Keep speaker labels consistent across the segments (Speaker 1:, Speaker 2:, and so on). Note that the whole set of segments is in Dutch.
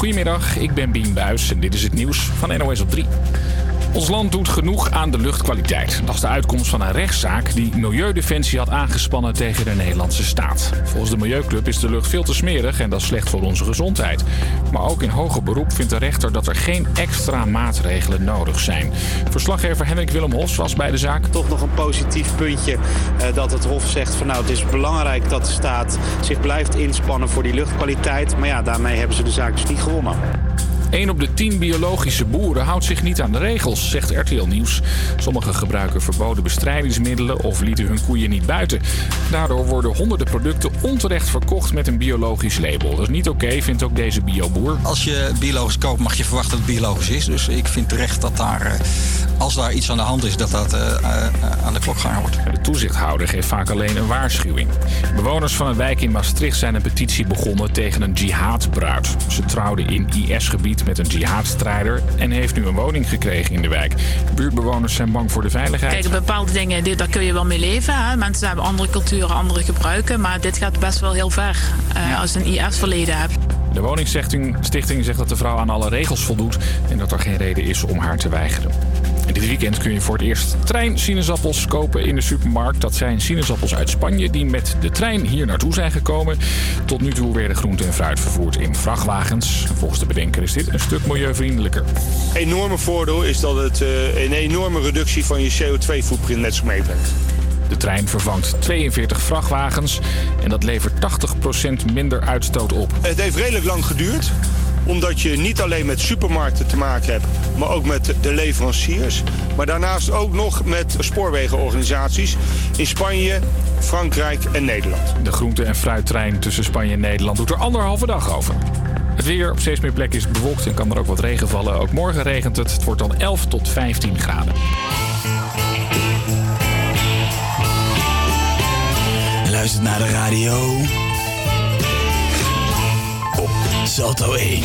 Speaker 1: Goedemiddag, ik ben Bien Buis en dit is het nieuws van NOS op 3. Ons land doet genoeg aan de luchtkwaliteit. Dat is de uitkomst van een rechtszaak die Milieudefensie had aangespannen tegen de Nederlandse staat. Volgens de Milieuclub is de lucht veel te smerig en dat is slecht voor onze gezondheid. Maar ook in hoger beroep vindt de rechter dat er geen extra maatregelen nodig zijn. Verslaggever Henrik Willem Hos was bij de zaak.
Speaker 2: Toch nog een positief puntje eh, dat het Hof zegt van nou het is belangrijk dat de staat zich blijft inspannen voor die luchtkwaliteit. Maar ja, daarmee hebben ze de zaak dus niet gewonnen.
Speaker 1: 1 op de 10 biologische boeren houdt zich niet aan de regels, zegt RTL Nieuws. Sommigen gebruiken verboden bestrijdingsmiddelen of lieten hun koeien niet buiten. Daardoor worden honderden producten onterecht verkocht met een biologisch label. Dat is niet oké, vindt ook deze bioboer.
Speaker 3: Als je biologisch koopt, mag je verwachten dat het biologisch is. Dus ik vind terecht dat daar, eh, als daar iets aan de hand is, dat dat uh, uh, aan de klok gehangen wordt.
Speaker 1: De toezichthouder geeft vaak alleen een waarschuwing. Bewoners van een wijk in Maastricht zijn een petitie begonnen tegen een jihadbruid. Ze trouwden in IS-gebied met een jihadstrijder en heeft nu een woning gekregen in de wijk. Buurtbewoners zijn bang voor de veiligheid.
Speaker 4: Kijk, bepaalde dingen, dit, daar kun je wel mee leven. Hè? Mensen hebben andere culturen, andere gebruiken. Maar dit gaat best wel heel ver uh, als je een IS-verleden hebt.
Speaker 1: De woningstichting zegt dat de vrouw aan alle regels voldoet en dat er geen reden is om haar te weigeren. En dit weekend kun je voor het eerst treinsinaasappels kopen in de supermarkt. Dat zijn sinaasappels uit Spanje die met de trein hier naartoe zijn gekomen. Tot nu toe werden groente en fruit vervoerd in vrachtwagens. Volgens de bedenker is dit een stuk milieuvriendelijker.
Speaker 5: Enorme voordeel is dat het uh, een enorme reductie van je CO2-footprint net zo meebrengt.
Speaker 1: De trein vervangt 42 vrachtwagens en dat levert 80% minder uitstoot op.
Speaker 5: Het heeft redelijk lang geduurd omdat je niet alleen met supermarkten te maken hebt, maar ook met de leveranciers. Maar daarnaast ook nog met spoorwegenorganisaties in Spanje, Frankrijk en Nederland.
Speaker 1: De groente- en fruittrein tussen Spanje en Nederland doet er anderhalve dag over. Het weer op steeds meer plekken is bewolkt en kan er ook wat regen vallen. Ook morgen regent het. Het wordt dan 11 tot 15 graden.
Speaker 6: luistert naar de radio. Salto 1.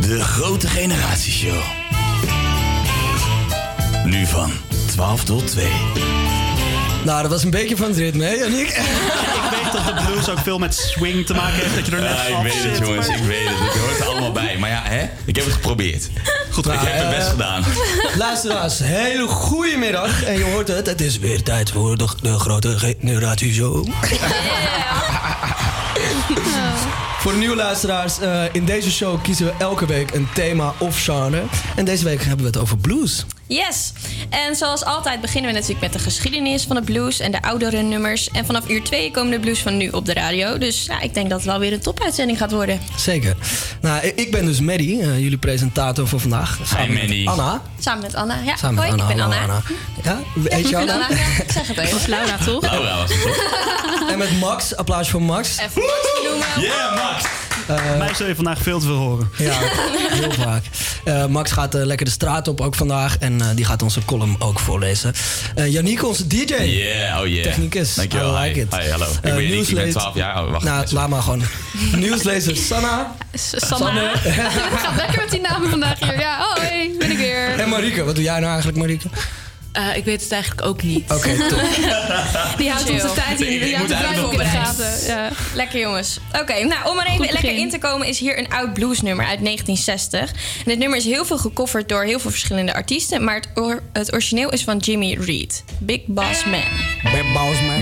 Speaker 6: De grote generatieshow. Nu van 12 tot 2.
Speaker 7: Nou, dat was een beetje van het ritme, hè, Janik?
Speaker 8: ik weet dat de blues ook veel met swing te maken heeft. Dat je er net
Speaker 9: ja, ik weet het, jongens. Ik weet het. Het hoort er allemaal bij. Maar ja, hè? ik heb het geprobeerd.
Speaker 7: Goed,
Speaker 9: ik heb het best
Speaker 7: uh,
Speaker 9: gedaan.
Speaker 7: Luisteraars, hele goede middag. En je hoort het, het is weer tijd voor de, de grote generatieshow. Voor de nieuwe luisteraars, uh, in deze show kiezen we elke week een thema of genre. En deze week hebben we het over blues.
Speaker 10: Yes, en zoals altijd beginnen we natuurlijk met de geschiedenis van de blues en de oudere nummers. En vanaf uur 2 komen de blues van nu op de radio. Dus ja, ik denk dat het wel weer een topuitzending gaat worden.
Speaker 7: Zeker. Nou, ik ben dus Maddie, uh, jullie presentator voor vandaag.
Speaker 9: Samen Hi, met
Speaker 7: Anna.
Speaker 10: Samen met Anna, ja.
Speaker 7: Samen met
Speaker 10: Hoi,
Speaker 7: Anna.
Speaker 10: ik ben Anna.
Speaker 7: Anna. Ja, weet je Anna?
Speaker 10: Anna ja, zeg het even.
Speaker 4: Dat was Laura, toch?
Speaker 9: Laura was het toch?
Speaker 7: en met Max, applaus voor Max.
Speaker 10: Even Max noemen.
Speaker 9: Yeah, Max!
Speaker 8: Uh, Mij zul je vandaag veel te veel horen.
Speaker 7: Ja, heel vaak. Uh, Max gaat uh, lekker de straat op ook vandaag. En die gaat onze column ook voorlezen. Janiek, onze DJ.
Speaker 9: Yeah, oh yeah.
Speaker 7: Technicus.
Speaker 9: Dankjewel.
Speaker 7: I like
Speaker 9: hi.
Speaker 7: it.
Speaker 9: Hi, hallo. ik ben Janiek, ik ben 12 jaar. Oh, wacht.
Speaker 7: Nou, laat maar gewoon. Nieuwslezer Sanna.
Speaker 4: Sanne. Het gaat lekker met die namen vandaag hier. Ja, hoi, ben ik weer.
Speaker 7: En Marike, wat doe jij nou eigenlijk, Marike?
Speaker 11: Uh, ik weet het eigenlijk ook niet.
Speaker 7: Oké, okay, top.
Speaker 4: Die houdt onze tijd in. Die houdt de in de gaten. Ja.
Speaker 10: Lekker jongens. Oké, okay, nou om er even lekker in te komen is hier een oud bluesnummer uit 1960. En dit nummer is heel veel gecoverd door heel veel verschillende artiesten. Maar het, or het origineel is van Jimmy Reed. Big Boss Man.
Speaker 7: Big Boss Man.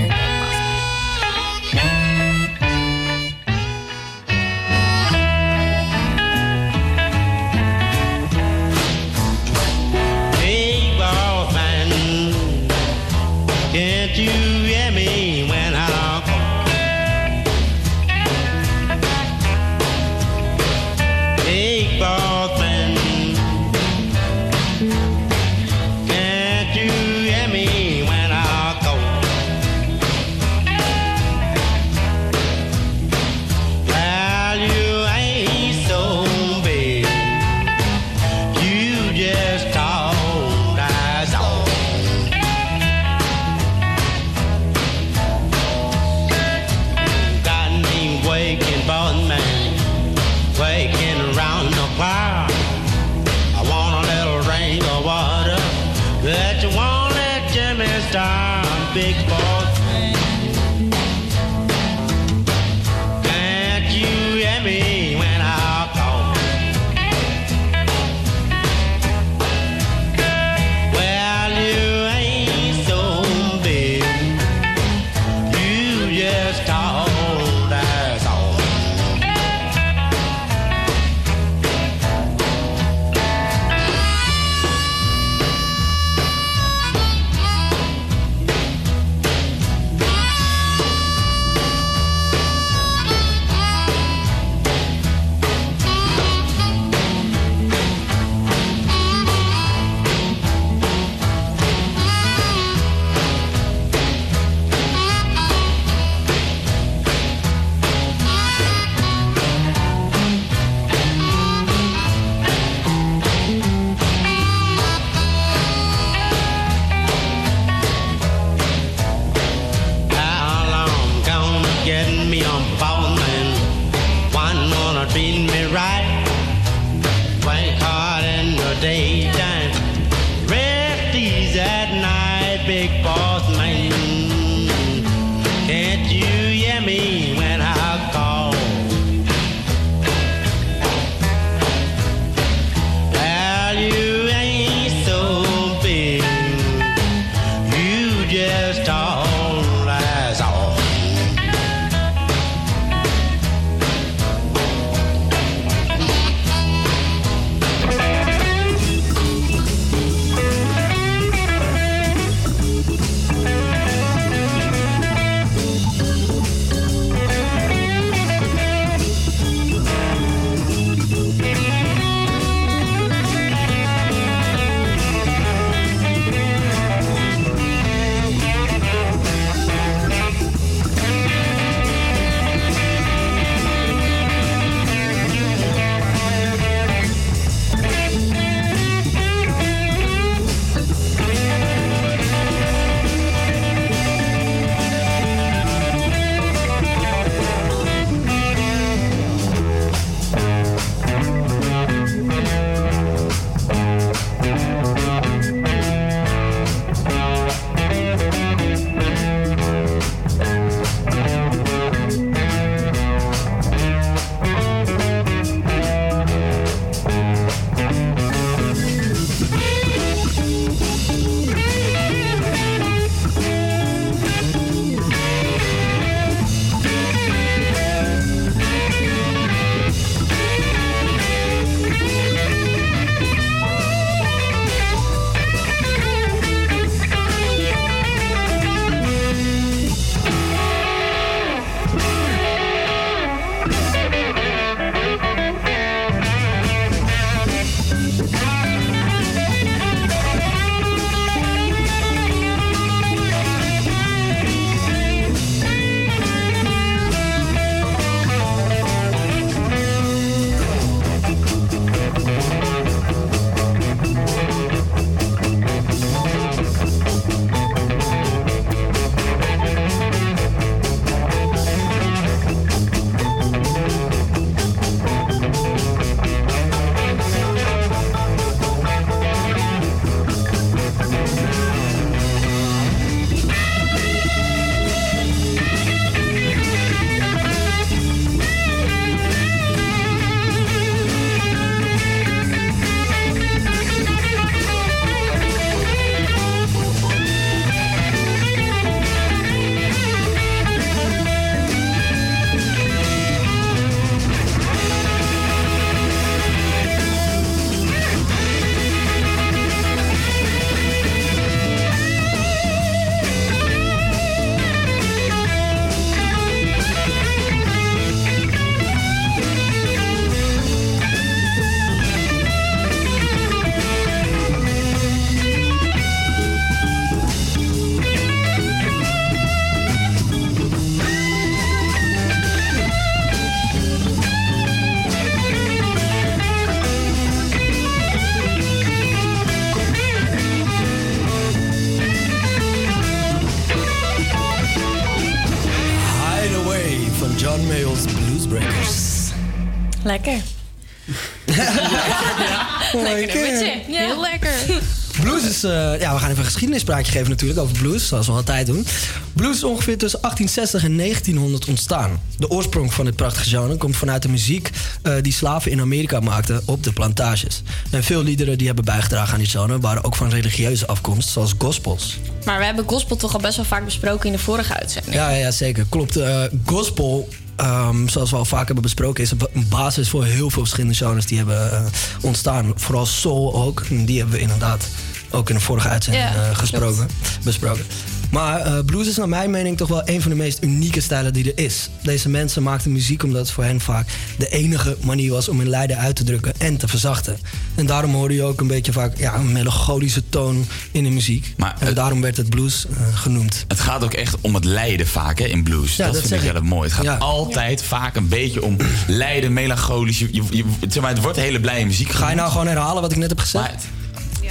Speaker 7: Blues eh, ja, we gaan even een geschiedenispraatje geven natuurlijk over blues, zoals we altijd doen. Blues is ongeveer tussen 1860 en 1900 ontstaan. De oorsprong van dit prachtige genre komt vanuit de muziek eh, die slaven in Amerika maakten op de plantages. En veel liederen die hebben bijgedragen aan dit genre waren ook van religieuze afkomst, zoals gospels.
Speaker 10: Maar we hebben gospel toch al best wel vaak besproken in de vorige uitzending.
Speaker 7: Ja, ja zeker. Klopt. Eh, gospel, ehm, zoals we al vaak hebben besproken, is een ba- een basis voor heel veel verschillende genres die hebben ontstaan. Vooral soul ook. Die hebben we inderdaad ook in de vorige uitzending
Speaker 10: Ja,
Speaker 7: eh, gesproken, besproken. Maar eh, blues is naar mijn mening toch wel een van de meest unieke stijlen die er is. Deze mensen maakten muziek omdat het voor hen vaak de enige manier was om hun lijden uit te drukken en te verzachten. En daarom hoorde je ook een beetje vaak ja, een melancholische toon in de muziek.
Speaker 9: Maar
Speaker 7: en daarom werd het blues eh, genoemd.
Speaker 9: Het gaat ook echt om het lijden vaak hè, in blues.
Speaker 7: Ja,
Speaker 9: dat,
Speaker 7: dat
Speaker 9: vind ik heel mooi. Het gaat
Speaker 7: Ja.
Speaker 9: altijd vaak een beetje om lijden, melancholisch. Je, je, je- zeg maar, het wordt hele blije muziek.
Speaker 7: Ga je nou gewoon herhalen wat ik net heb gezegd?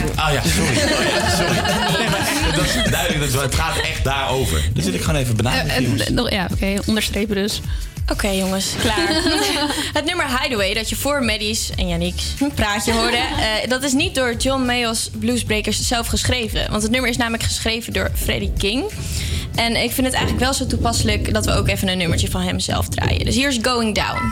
Speaker 9: Oh ja, sorry. Oh, ja, sorry. Nee, maar echt, dat is duidelijk. Dat is, het gaat echt daarover. Dus wil ik gewoon even benadrukken.
Speaker 12: Eh, eh, nog- ja, oké, onderstrepen dus.
Speaker 10: Oké jongens, klaar. het nummer Hideaway dat je voor Maddie's en Yannick's praatje hoorde... eh, dat is niet door John Mayall's Bluesbreakers zelf geschreven. Want het nummer is namelijk geschreven door Freddie King. En ik vind het eigenlijk wel zo toepasselijk... dat we ook even een nummertje van hem zelf draaien. Dus hier is Going Down.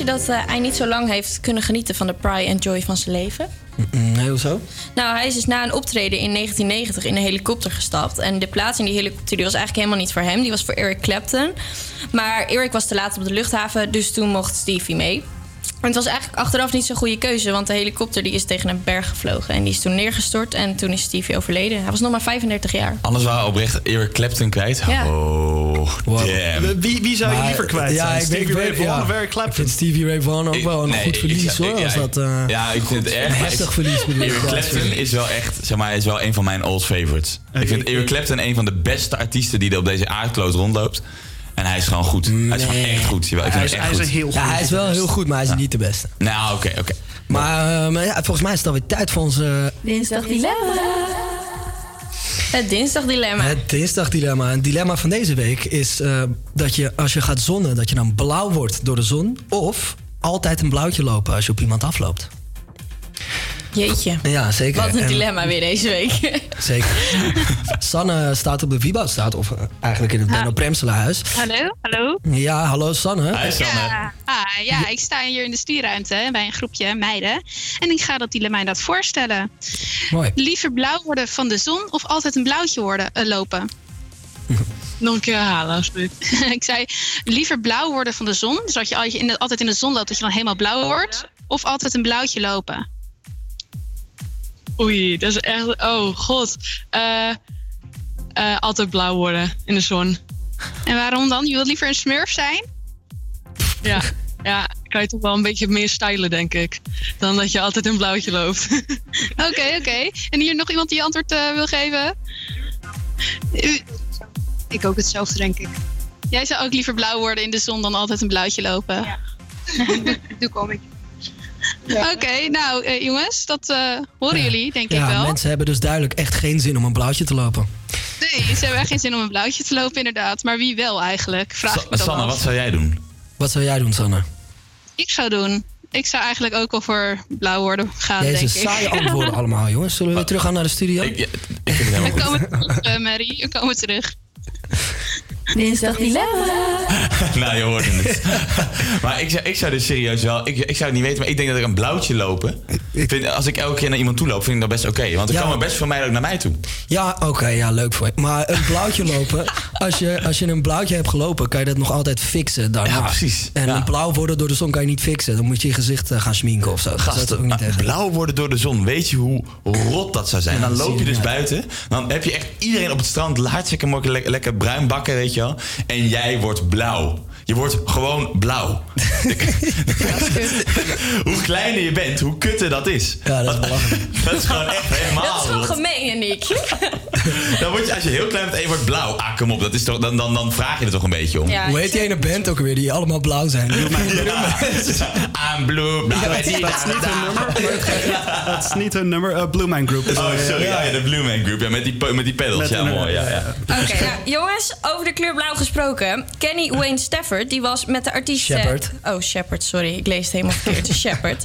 Speaker 10: Je dat eh, hij niet zo lang heeft kunnen genieten van de pride and joy van zijn leven?
Speaker 7: Mm, Nee, hoezo?
Speaker 10: Nou, hij is dus na een optreden in 1990 in een helikopter gestapt. En de plaats in die helikopter die was eigenlijk helemaal niet voor hem. Die was voor Eric Clapton. Maar Eric was te laat op de luchthaven, dus toen mocht Stevie mee. Het was eigenlijk achteraf niet zo'n goede keuze, want de helikopter die is tegen een berg gevlogen. En die is toen neergestort en toen is Stevie overleden. Hij was nog maar 35 jaar.
Speaker 9: Anders waren we oprecht Eric Clapton kwijt.
Speaker 10: Ja.
Speaker 9: Oh, damn.
Speaker 13: Wie, wie zou je
Speaker 7: Maar,
Speaker 13: liever kwijt
Speaker 7: ja,
Speaker 13: zijn?
Speaker 7: ik weet-
Speaker 13: Stevie
Speaker 7: ik
Speaker 13: Ray
Speaker 7: weet-
Speaker 13: Vaughan
Speaker 7: ja.
Speaker 13: of Eric
Speaker 7: Ik
Speaker 13: Clapton?
Speaker 7: vind Stevie Ray Vaughan ook wel een
Speaker 9: Nee,
Speaker 7: goed
Speaker 9: ik
Speaker 7: verlies hoor.
Speaker 9: ja,
Speaker 7: Als
Speaker 9: ik-
Speaker 7: dat, eh,
Speaker 9: ja, ik vind het erg.
Speaker 7: een heftig verlies.
Speaker 9: Eric Clapton is wel echt, zeg maar, is wel een van mijn old favorites. Ik vind Eric Clapton een van de beste artiesten die er op deze aardkloot rondloopt. En hij is gewoon goed. Hij is gewoon echt goed. Jawel, ik vind hem echt goed.
Speaker 7: Ja, hij is wel heel goed, maar hij is niet de beste.
Speaker 9: Nou, oké, oké.
Speaker 7: Maar, eh, maar ja, volgens mij is het alweer tijd voor onze...
Speaker 10: Dinsdag dilemma. Het dinsdagdilemma.
Speaker 7: Het dinsdagdilemma. Een dilemma van deze week is eh, dat je als je gaat zonnen, dat je dan blauw wordt door de zon. Of altijd een blauwtje lopen als je op iemand afloopt.
Speaker 10: Jeetje.
Speaker 7: Ja, zeker.
Speaker 10: Wat een
Speaker 7: En-
Speaker 10: dilemma weer deze week.
Speaker 7: Zeker. Sanne staat op de Viboutstraat, of eh, eigenlijk in het Benno Premselenhuis.
Speaker 12: Hallo, hallo.
Speaker 7: Ja, hallo Sanne.
Speaker 12: Ja, ah, ja, ik sta hier in de stierruimte bij een groepje meiden. En ik ga dat dilemma inderdaad voorstellen.
Speaker 7: Mooi.
Speaker 12: Liever blauw worden van de zon of altijd een blauwtje worden, eh, lopen? Nog een keer herhalen, alsjeblieft. ik zei, liever blauw worden van de zon. Dus dat je altijd in de zon loopt, dat je dan helemaal blauw wordt. Of altijd een blauwtje lopen.
Speaker 14: Oei, dat is echt. Oh god. Eh, eh, altijd blauw worden in de zon.
Speaker 12: En waarom dan? Je wilt liever een smurf zijn?
Speaker 14: Ja, ja, kan je toch wel een beetje meer stylen, denk ik. Dan dat je altijd een blauwtje loopt.
Speaker 12: Oké, oké. En hier nog iemand die antwoord eh, wil geven? U- Ik ook hetzelfde, denk ik. Jij zou ook liever blauw worden in de zon dan altijd een blauwtje lopen? Ja. Doe ik al een Oké, nou eh, jongens, dat eh, horen jullie, denk ik
Speaker 7: Ja,
Speaker 12: wel.
Speaker 7: mensen hebben dus duidelijk echt geen zin om een blauwtje te lopen.
Speaker 12: Nee, ze hebben echt geen zin om een blauwtje te lopen, inderdaad. Maar wie wel eigenlijk? Vraag ik me
Speaker 9: Sanne, wat zou jij doen?
Speaker 7: Wat zou jij doen, Sanne?
Speaker 12: Ik zou doen. Ik zou eigenlijk ook wel voor blauw worden gaan,
Speaker 7: Deze
Speaker 12: denk ik.
Speaker 7: saaie antwoorden allemaal, jongens. Zullen we weer terug gaan naar de studio?
Speaker 9: Ik, ik vind het helemaal
Speaker 12: We
Speaker 9: goed.
Speaker 12: komen terug, eh, Mary. We komen terug.
Speaker 10: Dinsdag dilemma.
Speaker 9: nou, je hoort het. maar ik zou, ik zou dus serieus wel... Ik, ik zou het niet weten, maar ik denk dat ik een blauwtje lopen... Vind, als ik elke keer naar iemand toe loop, vind ik dat best oké. want er
Speaker 7: Ja.
Speaker 9: komen best veel meiden ook naar mij toe.
Speaker 7: Ja, oké, ja, leuk voor je. Maar een blauwtje lopen, als je, als je een blauwtje hebt gelopen, kan je dat nog altijd fixen daarna.
Speaker 9: Ja, precies.
Speaker 7: En
Speaker 9: Ja.
Speaker 7: een blauw worden door de zon kan je niet fixen. Dan moet je je gezicht eh, gaan schminken of zo. Dat
Speaker 9: Gasten,
Speaker 7: is ook niet
Speaker 9: maar blauw worden door de zon. Weet je hoe rot dat zou zijn?
Speaker 7: Ja,
Speaker 9: dan
Speaker 7: dat
Speaker 9: loop je
Speaker 7: je
Speaker 9: dus buiten. Dan heb je echt iedereen op het strand hartstikke mooi lekker, lekker bruin bakken, weet je wel. En jij wordt blauw. Je wordt gewoon blauw. hoe kleiner je bent, hoe kutter dat is.
Speaker 7: Ja, dat is belachelijk.
Speaker 9: dat is gewoon echt helemaal
Speaker 10: Dat is gewoon gemeen, Nick.
Speaker 9: Dan word je, als je heel klein bent en je wordt blauw. Ah, kom op. Dat is toch, dan, dan, dan vraag je er toch een beetje om.
Speaker 10: Ja,
Speaker 7: Hoe heet die ene band ook alweer die allemaal blauw zijn?
Speaker 9: I'm blue, blauw.
Speaker 13: dat, is, dat is niet hun nummer. Dat is niet hun nummer. Blue Man Group.
Speaker 9: Oh, sorry. Ja, ja, de Blue Man Group. Ja, met die, met die pedals.
Speaker 13: Met
Speaker 9: ja, mooi. Ja, ja.
Speaker 10: Oké, nou, jongens, over de kleur blauw gesproken. Kenny Wayne Stafford, die was met de artiesten...
Speaker 7: Shepard.
Speaker 10: Oh, Shepard, sorry. Ik lees het helemaal verkeerd. Shepard.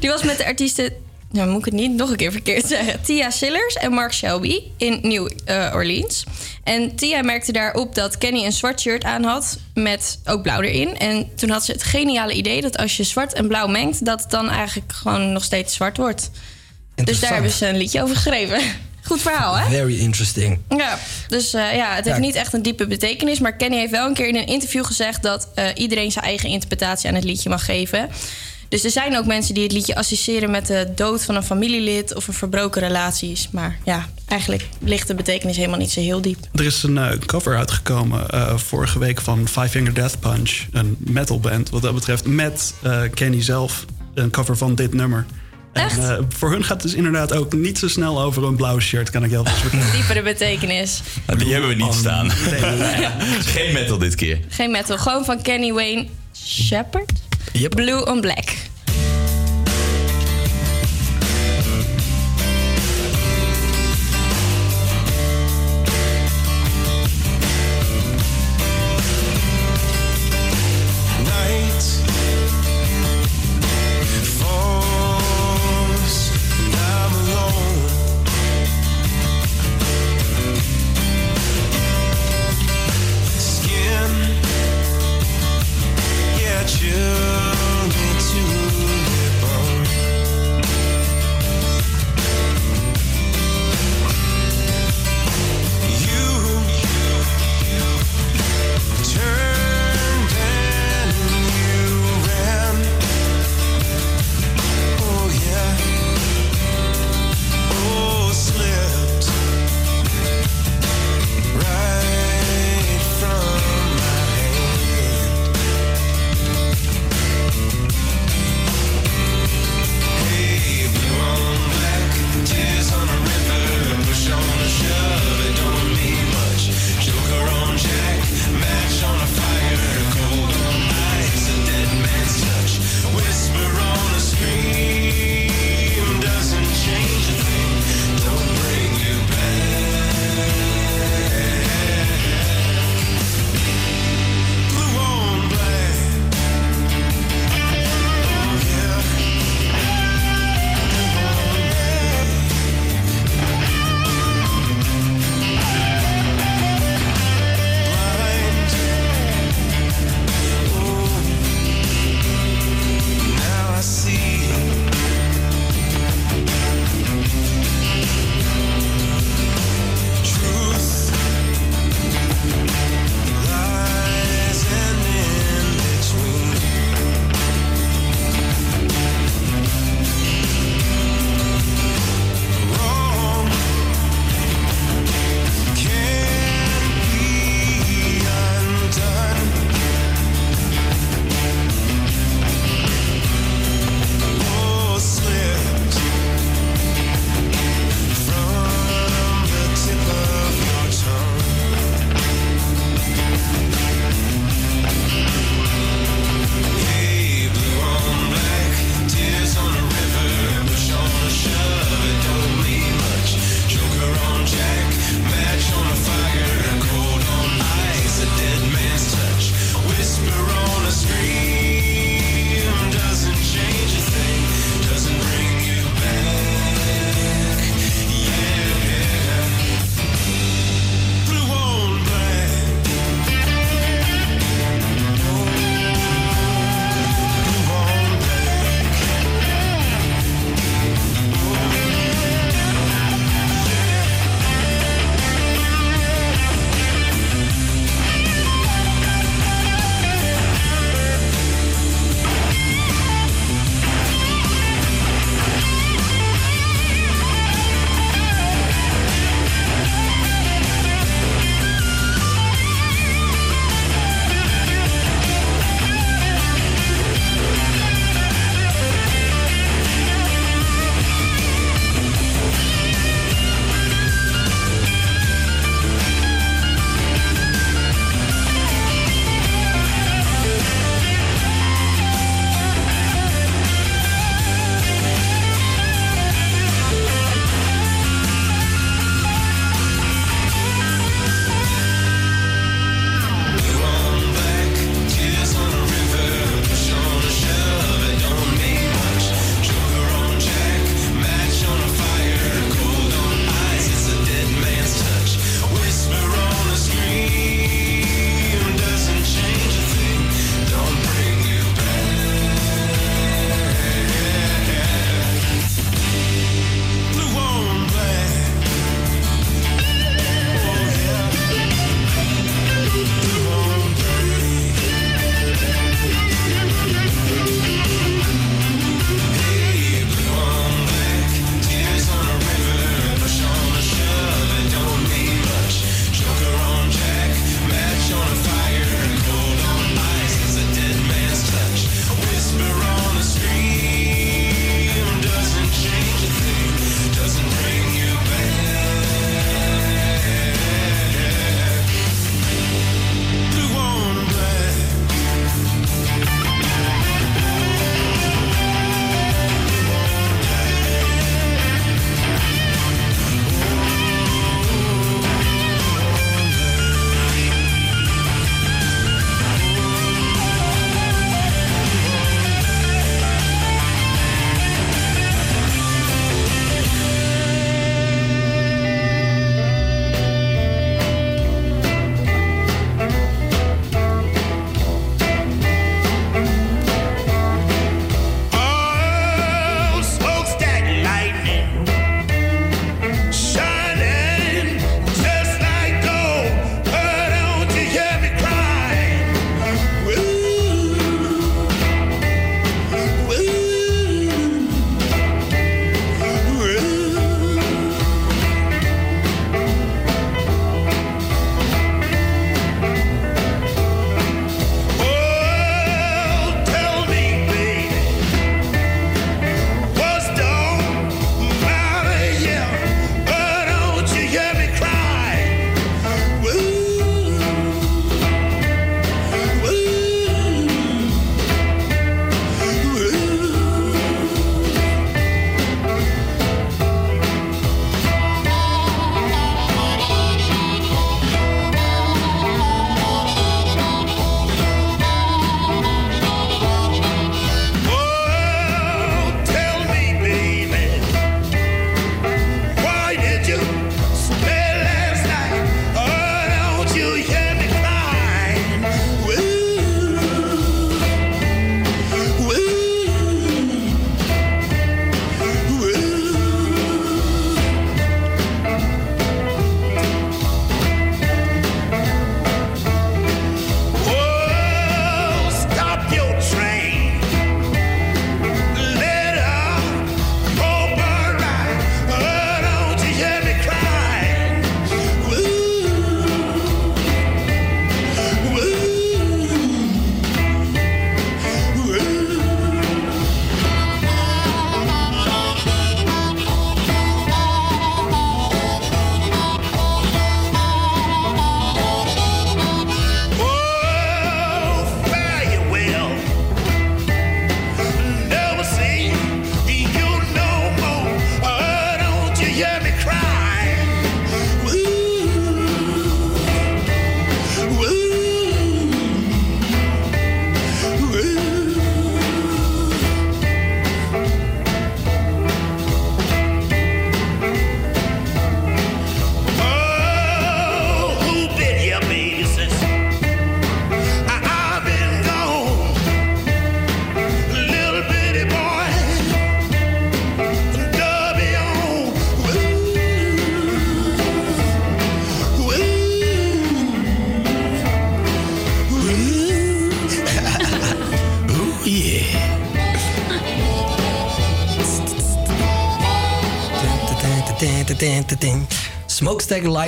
Speaker 10: Die was met de artiesten... Nou, moet ik het niet nog een keer verkeerd zeggen. Tia Sillers en Mark Shelby in New eh, Orleans. En Tia merkte daarop dat Kenny een zwart shirt aan had... met ook blauw erin. En toen had ze het geniale idee dat als je zwart en blauw mengt... dat het dan eigenlijk gewoon nog steeds zwart wordt. Dus daar hebben ze een liedje over geschreven. Goed verhaal, hè?
Speaker 7: Very interesting.
Speaker 10: Ja, dus eh, ja, het heeft
Speaker 7: Ja.
Speaker 10: niet echt een diepe betekenis. Maar Kenny heeft wel een keer in een interview gezegd dat eh, iedereen zijn eigen interpretatie aan het liedje mag geven. Dus er zijn ook mensen die het liedje associëren met de dood van een familielid of een verbroken relaties. Maar ja, eigenlijk ligt de betekenis helemaal niet zo heel diep.
Speaker 13: Er is een eh, cover uitgekomen eh, vorige week van Five Finger Death Punch. Een metalband wat dat betreft. Met eh, Kenny zelf. Een cover van dit nummer.
Speaker 10: Echt?
Speaker 13: En, eh, voor hun gaat het dus inderdaad ook niet zo snel over een blauw shirt, kan ik heel veel vertellen.
Speaker 10: Diepere betekenis.
Speaker 9: Nou, die hebben we niet staan. Geen metal dit keer.
Speaker 10: Geen metal, gewoon van Kenny Wayne Shepherd. Blue on Black.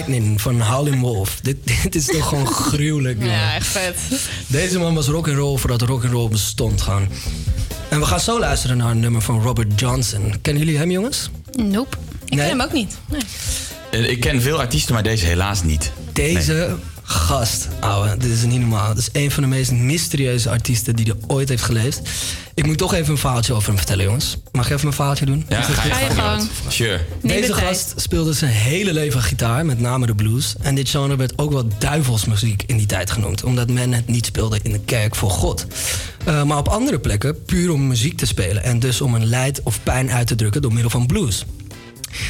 Speaker 7: Lightning van Howlin' Wolf. Dit, dit is toch gewoon gruwelijk, jongen.
Speaker 10: Ja, echt vet.
Speaker 7: Deze man was rock and roll voordat rock and roll bestond gewoon. En we gaan zo luisteren naar een nummer van Robert Johnson. Kennen jullie hem, jongens?
Speaker 10: Nope. Ik ken hem ook niet. Nee.
Speaker 9: Eh, Ik ken veel artiesten, maar deze helaas niet.
Speaker 7: Deze gast, ouwe, dit is niet normaal. Dit is een van de meest mysterieuze artiesten die er ooit heeft geleefd. Ik moet toch even een verhaaltje over hem vertellen, jongens. Mag ik even mijn verhaaltje doen?
Speaker 9: Ja, ga je gang. Sure.
Speaker 7: Deze gast speelde zijn hele leven gitaar, met name de blues. En dit genre werd ook wel duivelsmuziek in die tijd genoemd, omdat men het niet speelde in de kerk voor God. Eh, maar op andere plekken puur om muziek te spelen en dus om een leid of pijn uit te drukken door middel van blues.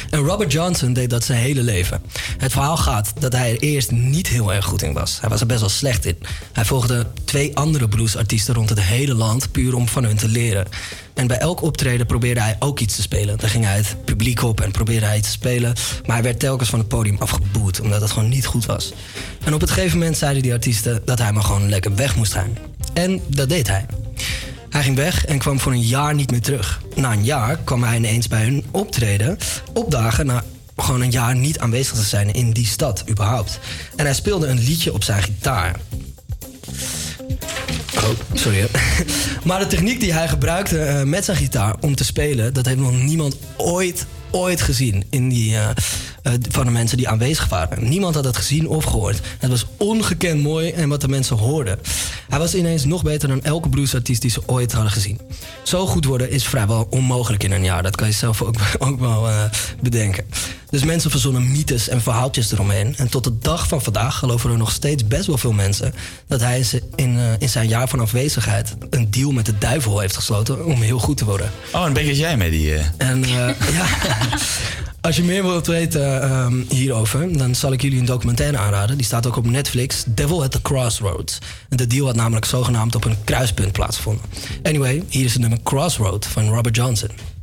Speaker 7: En Robert Johnson deed dat zijn hele leven. Het verhaal gaat dat hij er eerst niet heel erg goed in was. Hij was er best wel slecht in. Hij volgde twee andere bluesartiesten rond het hele land puur om van hun te leren. En bij elk optreden probeerde hij ook iets te spelen. Dan ging hij het publiek op en probeerde hij iets te spelen. Maar hij werd telkens van het podium afgeboet, omdat het gewoon niet goed was. En op het gegeven moment zeiden die artiesten dat hij maar gewoon lekker weg moest gaan. En dat deed hij. Hij ging weg en kwam voor een jaar niet meer terug. Na een jaar kwam hij ineens bij hun optreden opdagen na gewoon een jaar niet aanwezig te zijn in die stad überhaupt. En hij speelde een liedje op zijn gitaar. Oh, sorry. Maar de techniek die hij gebruikte eh, met zijn gitaar om te spelen, dat heeft nog niemand ooit, ooit gezien in die, eh, eh, van de mensen die aanwezig waren. Niemand had het gezien of gehoord. Het was ongekend mooi en wat de mensen hoorden. Hij was ineens nog beter dan elke bluesartiest die ze ooit hadden gezien. Zo goed worden is vrijwel onmogelijk in een jaar. Dat kan je zelf ook, ook wel eh, bedenken. Dus mensen verzonnen mythes en verhaaltjes eromheen. En tot de dag van vandaag geloven er nog steeds best wel veel mensen... dat hij in, eh, in zijn jaar van afwezigheid een deal met de duivel heeft gesloten... om heel goed te worden.
Speaker 9: Oh, een beetje als jij mee die...
Speaker 7: En ja, als je meer wilt weten ehm, hierover, dan zal ik jullie een documentaire aanraden. Die staat ook op Netflix, Devil at the Crossroads. De deal had namelijk zogenaamd op een kruispunt plaatsgevonden. Anyway, hier is het nummer Crossroad van Robert Johnson.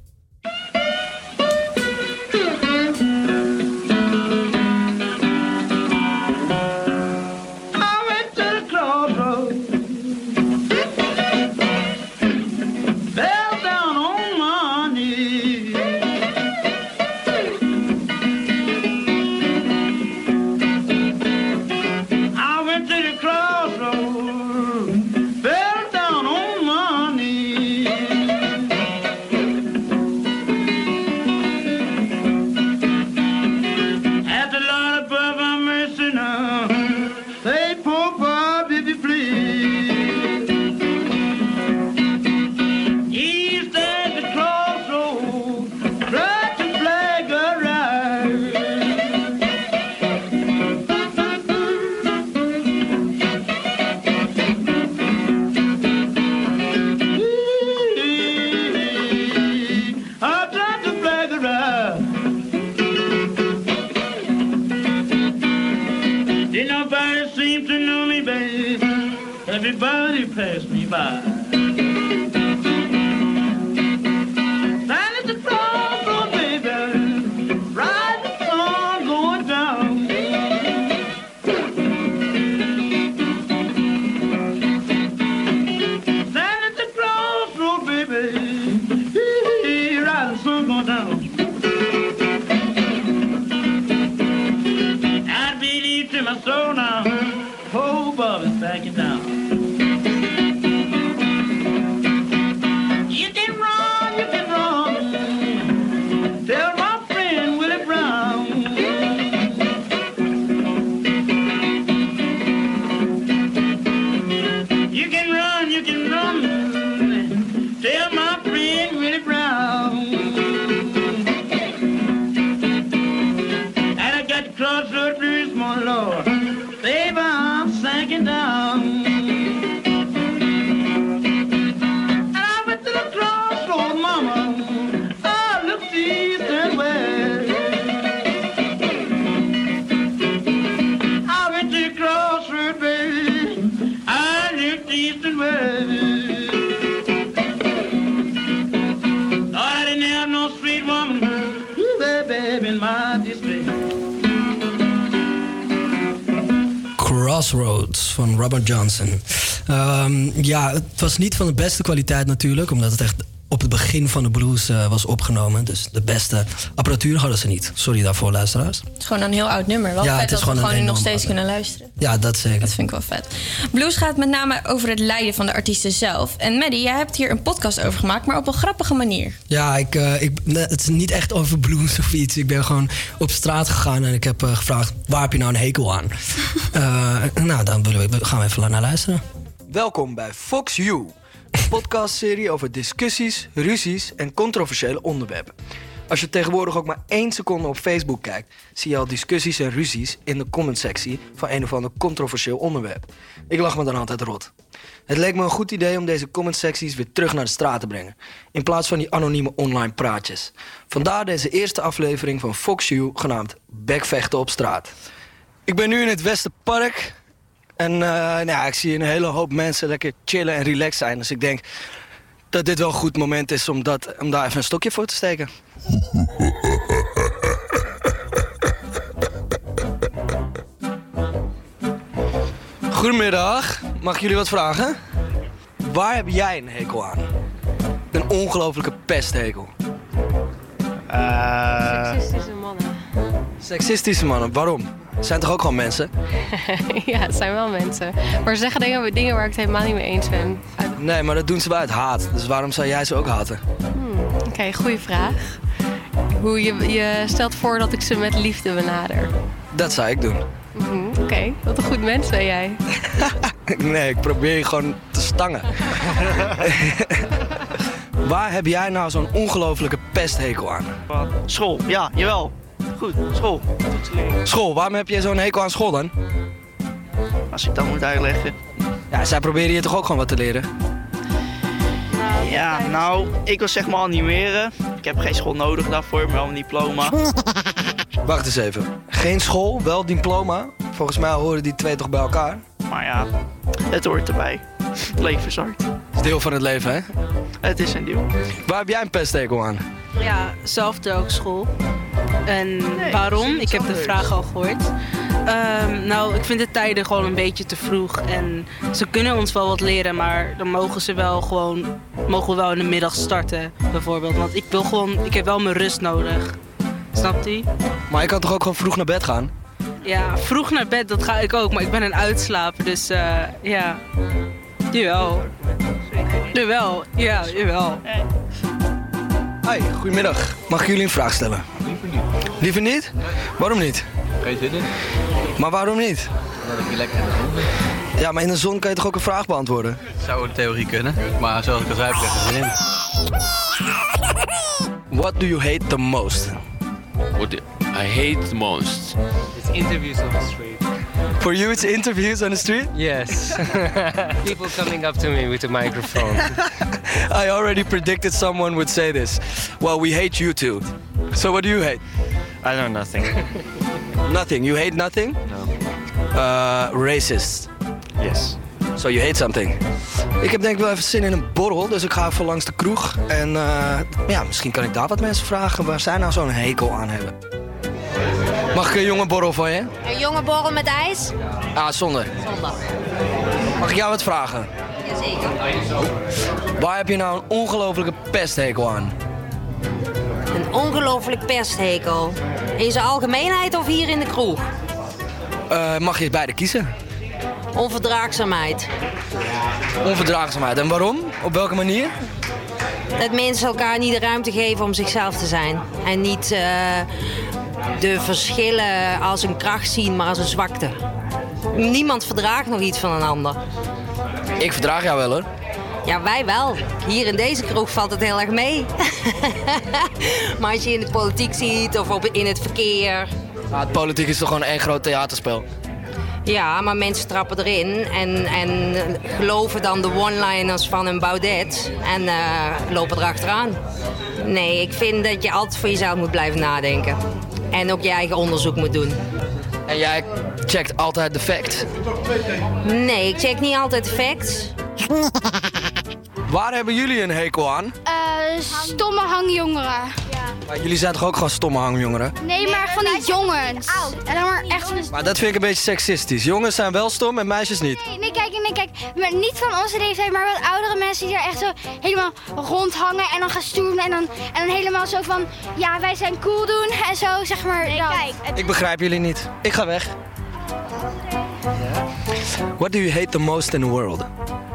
Speaker 7: Het was niet van de beste kwaliteit natuurlijk, omdat het echt op het
Speaker 15: begin van de blues eh, was opgenomen. Dus de beste apparatuur hadden ze niet. Sorry daarvoor, luisteraars.
Speaker 10: Het is gewoon een heel oud nummer. Wel
Speaker 15: Ja,
Speaker 10: vet
Speaker 15: het is
Speaker 10: dat we
Speaker 15: gewoon een
Speaker 10: gewoon nog steeds kunnen luisteren.
Speaker 15: Ja, dat zeker.
Speaker 10: Dat vind ik wel vet. Blues gaat met name over het lijden van de artiesten zelf. En Maddie, jij hebt hier een podcast over gemaakt, maar op een grappige manier.
Speaker 15: Ja, ik, eh, ik, het is niet echt over blues of iets. Ik ben gewoon op straat gegaan en ik heb eh, gevraagd... waar heb je nou een hekel aan? Nou, dan willen we, gaan we even naar luisteren. Welkom bij Fox You. Een podcastserie over discussies, ruzies en controversiële onderwerpen. Als je tegenwoordig ook maar één seconde op Facebook kijkt... zie je al discussies en ruzies in de commentsectie... van een of ander controversieel onderwerp. Ik lach me dan altijd rot. Het leek me een goed idee om deze commentsecties weer terug naar de straat te brengen. In plaats van die anonieme online praatjes. Vandaar deze eerste aflevering van Fox You genaamd Bekvechten op straat. Ik ben nu in het Westerpark. En eh, nou ja, ik zie een hele hoop mensen lekker chillen en relaxed zijn. Dus ik denk dat dit wel een goed moment is om, dat, om daar even een stokje voor te steken. Goedemiddag, mag ik jullie wat vragen? Waar heb jij een hekel aan? Een ongelofelijke pesthekel.
Speaker 5: Seksistische mannen.
Speaker 15: Seksistische mannen, waarom? Zijn toch ook gewoon mensen?
Speaker 5: ja, het zijn wel mensen. Maar ze zeggen dingen, dingen waar ik het helemaal niet mee eens ben.
Speaker 15: Nee, maar dat doen ze wel uit haat. Dus waarom zou jij ze ook haten?
Speaker 5: Hmm, Oké, goede vraag. Hoe je, je stelt voor dat ik ze met liefde benader.
Speaker 15: Dat zou ik doen.
Speaker 5: Mhm, Oké, wat een goed mens ben jij.
Speaker 15: Nee, ik probeer je gewoon te stangen. Waar heb jij nou zo'n ongelofelijke pesthekel aan?
Speaker 16: School, ja, jawel. Goed, school.
Speaker 15: School, waarom heb je zo'n hekel aan school dan?
Speaker 16: Als ik dat moet uitleggen.
Speaker 15: Ja, zij proberen je toch ook gewoon wat te leren?
Speaker 16: Ja, nou, ik wil zeg maar animeren. Ik heb geen school nodig daarvoor, maar wel een diploma.
Speaker 15: Wacht eens even. Geen school, wel diploma. Volgens mij horen die twee toch bij elkaar.
Speaker 16: Maar ja, het hoort erbij. Het leven is hard.
Speaker 15: Het is deel van het leven, hè?
Speaker 16: Het is een deel.
Speaker 15: Waar heb jij een pesthekel aan?
Speaker 17: Ja, zelfde ook school. En waarom? Ik heb de vraag al gehoord. Ehm, nou, ik vind de tijden gewoon een beetje te vroeg. En ze kunnen ons wel wat leren, maar dan mogen ze wel gewoon, mogen we wel in de middag starten, bijvoorbeeld. Want ik wil gewoon, ik heb wel mijn rust nodig. Snapt u?
Speaker 15: Maar je kan toch ook gewoon vroeg naar bed gaan?
Speaker 17: Ja, vroeg naar bed, dat ga ik ook, maar ik ben een uitslaper, dus eh, ja. Jawel. Jawel, ja, jawel.
Speaker 15: Hoi, goedemiddag. Mag ik jullie een vraag stellen? Liever niet. Waarom niet?
Speaker 18: Geen zin in.
Speaker 15: Maar waarom niet?
Speaker 18: Dat ik hier lekker in de zon ben.
Speaker 15: Ja, maar in de zon kan je toch ook een vraag beantwoorden?
Speaker 18: Zou in theorie kunnen, maar zoals ik al zei, heb ik er geen zin in.
Speaker 15: What do you hate the most?
Speaker 19: What do- I hate the most.
Speaker 20: It's interviews on the street.
Speaker 15: For you it's interviews on the street?
Speaker 20: Yes. People coming up to me with a microphone.
Speaker 15: I already predicted someone would say this. Well, we hate you too. So what do you hate?
Speaker 20: I know nothing.
Speaker 15: Nothing. You hate nothing?
Speaker 20: No.
Speaker 15: Uh, racist.
Speaker 20: Yes.
Speaker 15: So you hate something. Ik heb denk ik wel even zin in een borrel, dus ik ga even langs de kroeg. En eh, ja, misschien kan ik daar wat mensen vragen waar zij nou zo'n hekel aan hebben. Mag ik een jonge borrel van je?
Speaker 21: Een jonge borrel met ijs?
Speaker 15: Ah, zonder.
Speaker 21: Zondag.
Speaker 15: Mag ik jou wat vragen?
Speaker 21: Jazeker.
Speaker 15: Waar heb je nou een ongelofelijke pesthekel aan?
Speaker 21: Een ongelooflijk pesthekel. In zijn algemeenheid of hier in de kroeg?
Speaker 15: Eh, mag je beide kiezen?
Speaker 21: Onverdraagzaamheid.
Speaker 15: Onverdraagzaamheid. En waarom? Op welke manier?
Speaker 21: Dat mensen elkaar niet de ruimte geven om zichzelf te zijn. En niet eh, de verschillen als een kracht zien, maar als een zwakte. Niemand verdraagt nog iets van een ander.
Speaker 15: Ik verdraag jou wel hoor.
Speaker 21: Ja, wij wel. Hier in deze kroeg valt het heel erg mee. maar als je in de politiek ziet of op, in het verkeer.
Speaker 15: Ah, het politiek is toch gewoon één groot theaterspel?
Speaker 21: Ja, maar mensen trappen erin en, en geloven dan de one-liners van een Baudet en eh, lopen erachteraan. Nee, ik vind dat je altijd voor jezelf moet blijven nadenken. En ook je eigen onderzoek moet doen.
Speaker 15: En jij checkt altijd de facts?
Speaker 21: Nee, ik check niet altijd de facts.
Speaker 15: Waar hebben jullie een hekel aan?
Speaker 22: Eh, stomme hangjongeren.
Speaker 15: Maar jullie zijn toch ook gewoon stomme hangjongeren?
Speaker 22: Nee, maar van die jongens. Oud. En dan maar echt van...
Speaker 15: Maar dat vind ik een beetje seksistisch. Jongens zijn wel stom en meisjes niet.
Speaker 22: Nee, nee, kijk, nee, kijk. Maar niet van onze leeftijd, maar wat oudere mensen die er echt zo helemaal rondhangen en dan gaan stoeren en dan, en dan helemaal zo van, ja, wij zijn cool doen en zo, zeg maar. Nee, kijk.
Speaker 15: Ik begrijp jullie niet. Ik ga weg. What do you hate the most in the world?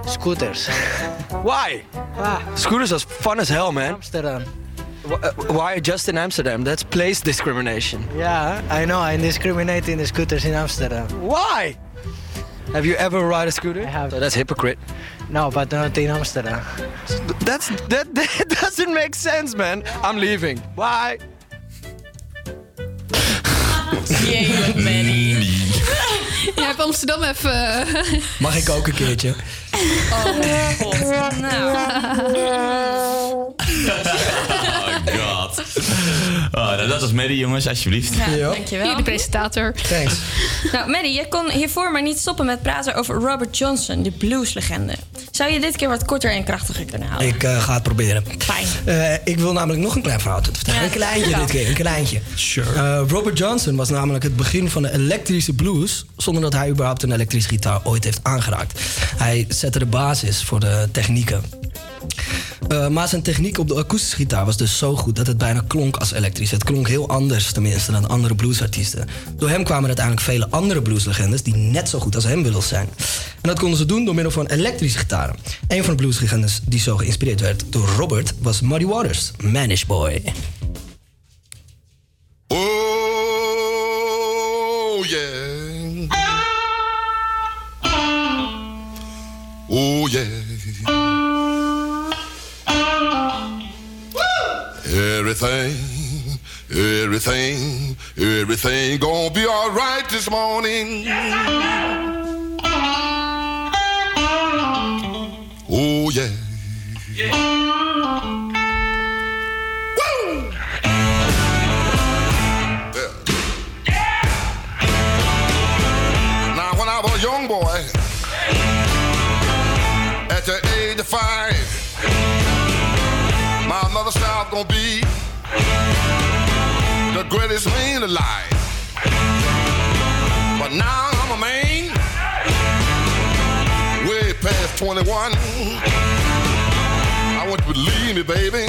Speaker 23: Scooters.
Speaker 15: Why? Ah. Scooters are fun as hell, man.
Speaker 23: Amsterdam.
Speaker 15: Uh, why just in Amsterdam? That's place discrimination.
Speaker 23: Yeah, I know. I discriminate in the scooters in Amsterdam.
Speaker 15: Why? Have you ever ride a scooter? I have. Oh, that's hypocrite.
Speaker 23: No, but not in Amsterdam.
Speaker 15: That's that, that doesn't make sense, man. I'm leaving. Bye.
Speaker 12: Jee, Manny. Jij hebt Amsterdam even...
Speaker 7: Mag ik ook een keertje?
Speaker 10: Oh, god. Nou.
Speaker 9: Oh god. Oh, nou, dat was Maddie, jongens, alsjeblieft.
Speaker 10: Ja, dankjewel.
Speaker 12: Hier de presentator.
Speaker 7: Thanks.
Speaker 10: Nou, Maddie, je kon hiervoor maar niet stoppen met praten over Robert Johnson, de blueslegende. Zou je dit keer wat korter en krachtiger kunnen houden?
Speaker 7: Ik eh, ga het proberen.
Speaker 10: Fijn.
Speaker 7: Eh, ik wil namelijk nog een klein verhaal te vertellen.
Speaker 10: Ja,
Speaker 7: een kleintje dit keer, een kleintje. Sure. Robert Johnson was namelijk het begin van de elektrische blues... zonder dat hij überhaupt een elektrische gitaar ooit heeft aangeraakt. Hij zette de basis voor de technieken. Eh, maar zijn techniek op de akoestische gitaar was dus zo goed dat het bijna klonk als elektrisch. Het klonk heel anders tenminste dan andere bluesartiesten. Door hem kwamen uiteindelijk vele andere blueslegendes die net zo goed als hem wilden zijn. En dat konden ze doen door middel van elektrische gitaren. Een van de blueslegendes die zo geïnspireerd werd door Robert was Muddy Waters, Manish Boy.
Speaker 24: Oh, yeah. Oh. Everything, everything, everything gonna be all right this morning. Oh, yeah. When I was a young boy, at the age of five, my mother said gonna be the greatest man alive. But now I'm a man, way past 21. I want you to believe me, baby.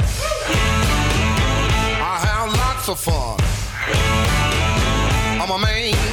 Speaker 24: I have lots of fun. I'm a man.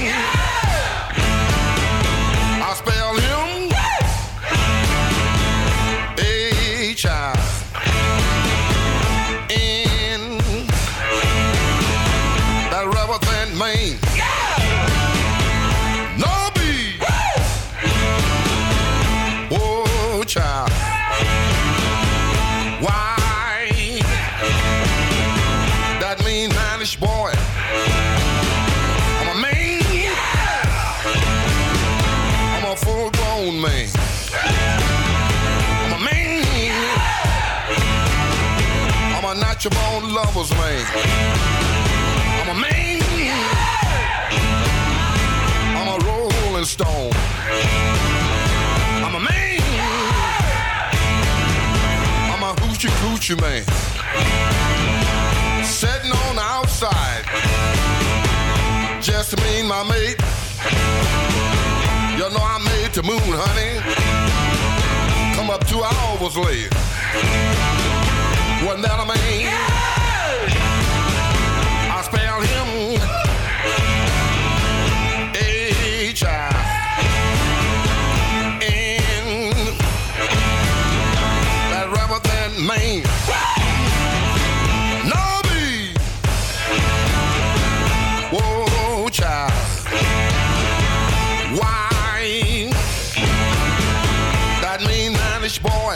Speaker 24: Lover's man. I'm a man. I'm a rolling stone. I'm a man. I'm a hoochie coochie man. Sitting on the outside. Just me and my mate. You know I made the moon, honey. Come up two hours late. Wasn't that a man? Manish boy.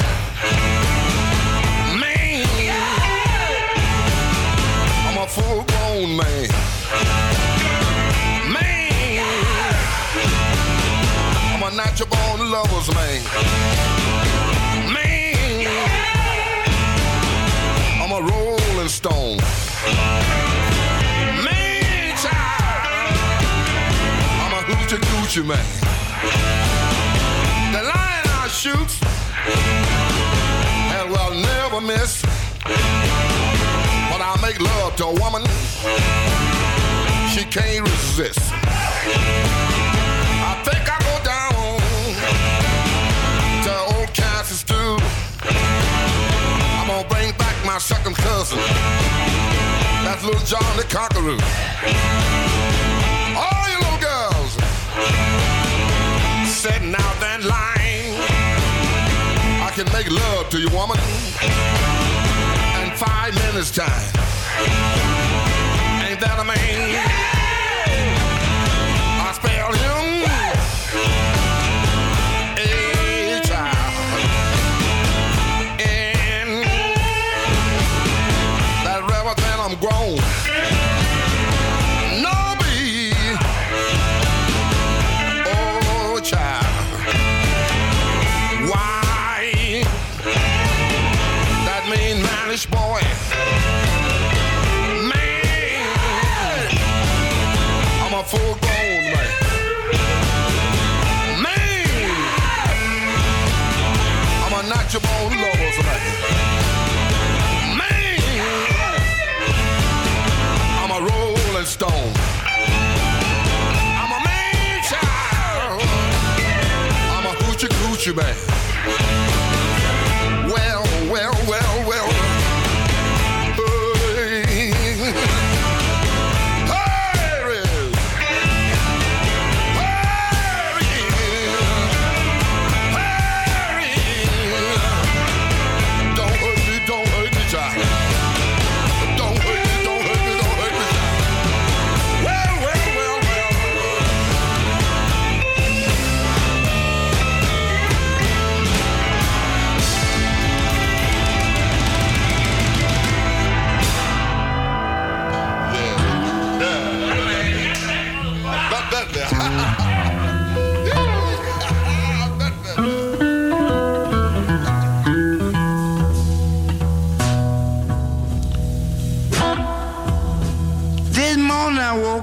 Speaker 24: Man. I'm a full grown man. Man. I'm a natural born lover's man. Man. I'm a rolling stone. Man. I'm a hoochie coochie man. The line I shoot and will never miss. But I make love to a woman, she can't resist. I think I go down to old Kansas stew. I'm gonna bring back my second cousin. That's little John the Conqueror. All you little girls sitting out that line. I can make love to you, woman, in five minutes time. Ain't that a man? I spell him. And I'm grown.
Speaker 25: you bet.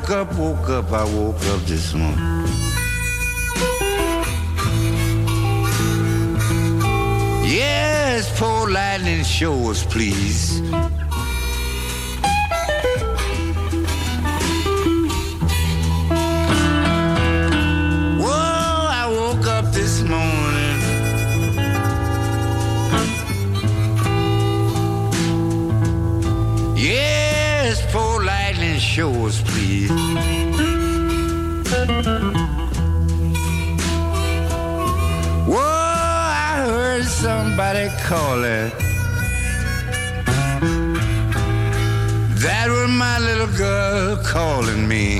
Speaker 25: Woke up, woke up, I woke up this morning. Yes, poor lightning, show us, please. Somebody calling. That was my little girl calling me.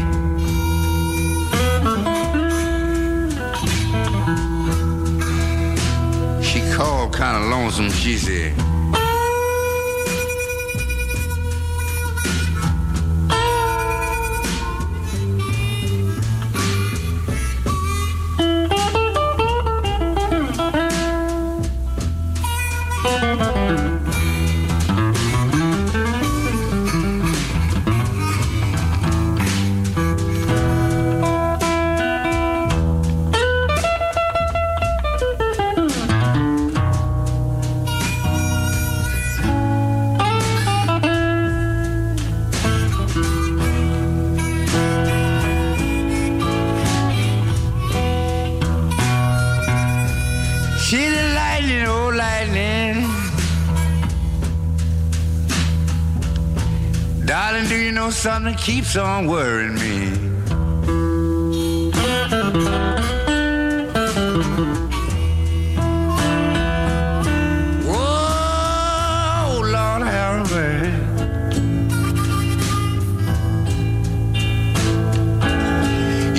Speaker 25: She called kind of lonesome. She said, keeps on worrying me? Whoa, Lord have mercy.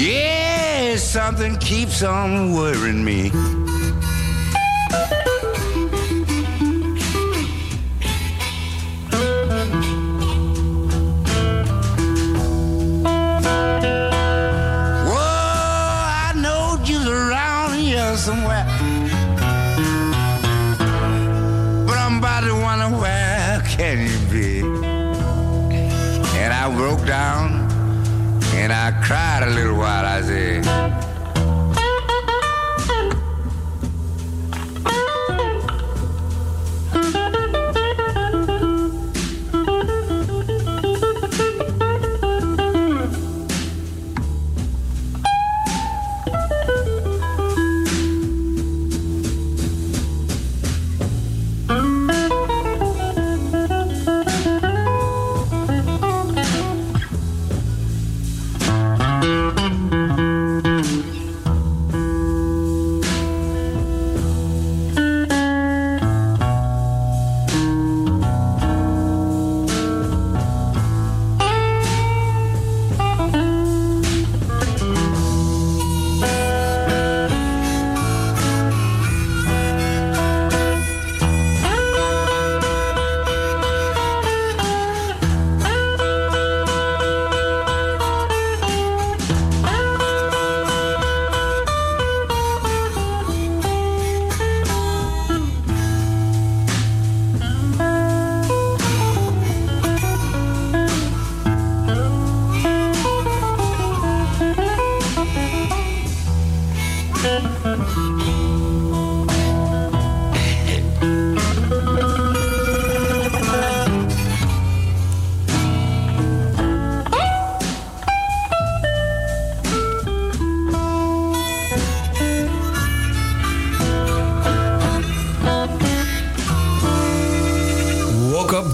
Speaker 25: Yeah, something keeps on worrying me.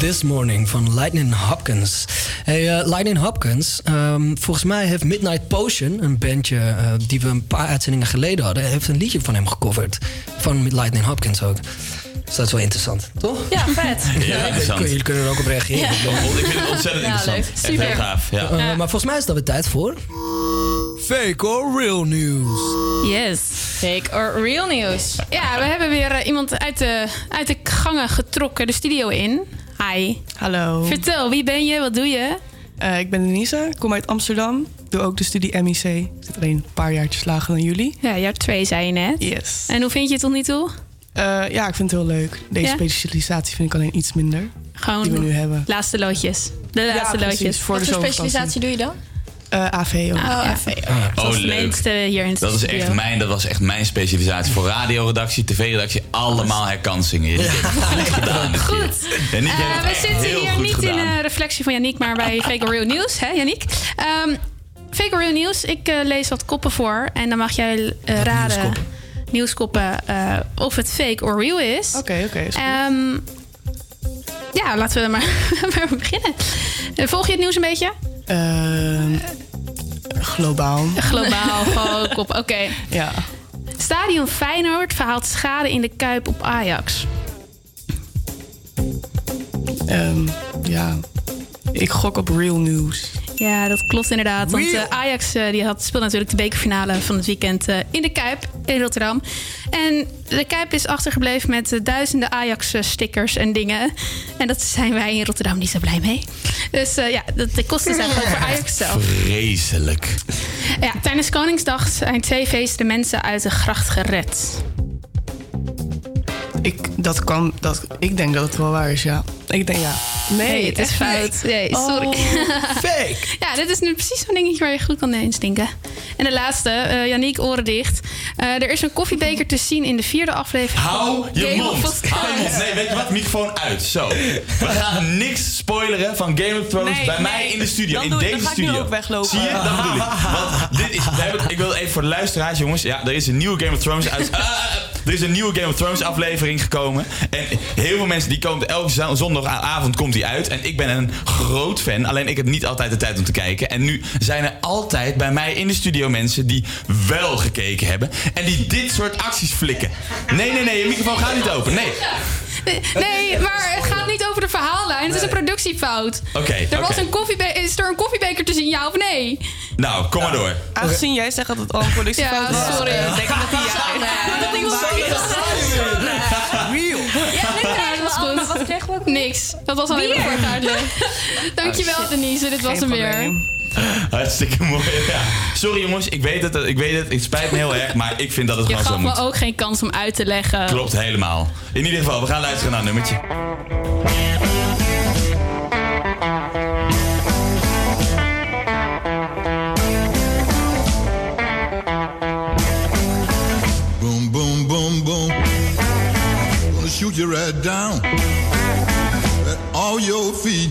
Speaker 7: This Morning van Lightning Hopkins. Hey, eh, Lightning Hopkins, ehm, volgens mij heeft Midnight Potion, een bandje eh, die we een paar uitzendingen geleden hadden, heeft een liedje van hem gecoverd. Van Lightning Hopkins ook. Dus dat is wel interessant, toch?
Speaker 10: Ja, vet.
Speaker 9: Ja, interessant.
Speaker 7: Jullie kunnen er ook op reageren.
Speaker 10: Ja.
Speaker 7: Ik
Speaker 9: vind het ontzettend
Speaker 10: Ja,
Speaker 9: interessant.
Speaker 10: leuk.
Speaker 9: Echt
Speaker 10: Super.
Speaker 9: heel gaaf. Ja.
Speaker 7: Eh, Maar volgens mij is dat weer tijd voor... Fake or real news?
Speaker 12: Yes.
Speaker 10: Fake or real news.
Speaker 12: Ja, we hebben weer iemand uit de, uit de gangen getrokken, de studio in. Hi.
Speaker 26: Hallo.
Speaker 12: Vertel, wie ben je? Wat doe je?
Speaker 26: Eh, ik ben Denise, kom uit Amsterdam. Doe ook de studie MIC. Ik zit alleen een paar jaartjes lager dan jullie.
Speaker 12: Ja, jaar twee zei je net.
Speaker 26: Yes.
Speaker 12: En hoe vind je het tot nu toe?
Speaker 26: Eh, ja, ik vind het heel leuk. Deze
Speaker 12: Ja?
Speaker 26: specialisatie vind ik alleen iets minder.
Speaker 12: Gewoon
Speaker 26: die we nu hebben.
Speaker 12: Laatste loodjes. De
Speaker 26: Ja,
Speaker 12: laatste
Speaker 26: precies,
Speaker 12: loodjes.
Speaker 26: voor de
Speaker 10: Wat voor specialisatie doe je dan?
Speaker 26: Eh, AV ook.
Speaker 12: Oh, AV.
Speaker 9: Oh,
Speaker 12: de
Speaker 9: leuk.
Speaker 12: meeste hier in
Speaker 9: Dat, is echt mijn, dat was echt mijn specialisatie. Voor radioredactie, tv-redactie, allemaal herkansingen. Je hebt het goed gedaan. dit keer. Yannick
Speaker 12: Eh, we zitten hier
Speaker 9: goed
Speaker 12: niet
Speaker 9: gedaan.
Speaker 12: in een reflectie van Yannick, maar bij Fake or Real News, hè Yannick? Ehm, Fake or Real News, ik eh, lees wat koppen voor en dan mag jij eh, raden, nieuwskoppen, eh, of het fake or real is.
Speaker 26: Oké, oké. is goed.
Speaker 12: Ehm, ja, laten we er maar, maar beginnen. Eh, Volg je het nieuws een beetje?
Speaker 26: Ehm, globaal.
Speaker 12: Globaal, gewoon kop. Oké.
Speaker 26: Ja.
Speaker 12: Stadion Feyenoord verhaalt schade in de Kuip op Ajax.
Speaker 26: Ehm, ja. Ik gok op real news.
Speaker 12: Ja, dat klopt inderdaad. Want eh, Ajax eh, die had, speelde natuurlijk de bekerfinale van het weekend eh, in de Kuip in Rotterdam. En de Kuip is achtergebleven met duizenden Ajax-stickers en dingen. En dat zijn wij in Rotterdam niet zo blij mee. Dus eh, ja, dat, de kosten zijn gewoon voor Ajax zelf.
Speaker 9: Vreselijk.
Speaker 12: Ja, tijdens Koningsdag zijn twee feesten de mensen uit de gracht gered.
Speaker 26: Ik, dat kan, dat, ik denk dat het wel waar is, ja. Ik denk ja. Nee,
Speaker 12: Nee, het is fout.
Speaker 26: fake.
Speaker 12: Nee, sorry.
Speaker 26: Oh,
Speaker 7: fake.
Speaker 12: Ja, dit is nu precies zo'n dingetje waar je goed kan instinken. En de laatste, eh Yannick, oren dicht. Eh, er is een koffiebeker te zien in de vierde aflevering.
Speaker 9: Hou je
Speaker 12: Game
Speaker 9: mond.
Speaker 12: of
Speaker 9: Hou je mond. Nee, weet je wat? Microfoon uit. Zo. We gaan niks spoileren van Game of Thrones
Speaker 26: Nee,
Speaker 9: bij
Speaker 26: nee.
Speaker 9: mij in de studio.
Speaker 26: Dan
Speaker 9: in
Speaker 26: doe ik-
Speaker 9: deze
Speaker 26: dan ga ik nu
Speaker 9: studio.
Speaker 26: ook weglopen.
Speaker 9: Zie je? Dat bedoel ik. Want dit is, we hebben, ik wil even voor de luisteraars, jongens. Ja, er is een nieuwe Game of Thrones uit. Ah, er is een nieuwe Game of Thrones aflevering gekomen. En heel veel mensen die komen elke zondagavond komt die uit. En ik ben een groot fan. Alleen ik heb niet altijd de tijd om te kijken. En nu zijn er altijd bij mij in de studio mensen die wel gekeken hebben. En die dit soort acties flikken. Nee, nee, nee. Je microfoon gaat niet open. Nee.
Speaker 12: Nee, maar het gaat niet over de verhaallijn. Het is een productiefout.
Speaker 9: Oké,
Speaker 12: Er was
Speaker 9: oké.
Speaker 12: een koffiebeker. Is er een koffiebeker te zien, ja of nee?
Speaker 9: Nou, kom maar door.
Speaker 26: Aangezien jij zegt dat het al een productiefout
Speaker 12: Ja,
Speaker 26: was,
Speaker 12: sorry.
Speaker 26: eh, denk ik dat die ja. Dat ding
Speaker 12: Real. Ja, dat was goed.
Speaker 10: maar wat kregen we ook?
Speaker 12: Niks. Dat was alleen maar
Speaker 10: Bier.
Speaker 12: voor het uitleg. Dankjewel, Denise. Dit was hem
Speaker 26: probleem.
Speaker 12: weer.
Speaker 9: Hartstikke mooi. Ja. Sorry jongens, ik weet het, ik weet het. Het spijt me heel erg, maar ik vind dat het
Speaker 12: Je
Speaker 9: gewoon
Speaker 12: gaf
Speaker 9: zo
Speaker 12: me
Speaker 9: moet.
Speaker 12: ook geen kans om uit te leggen.
Speaker 9: Klopt helemaal. In ieder geval, we gaan luisteren naar een nummertje.
Speaker 24: Boom, boom, boom, boom. Gonna shoot you right down at all your feet.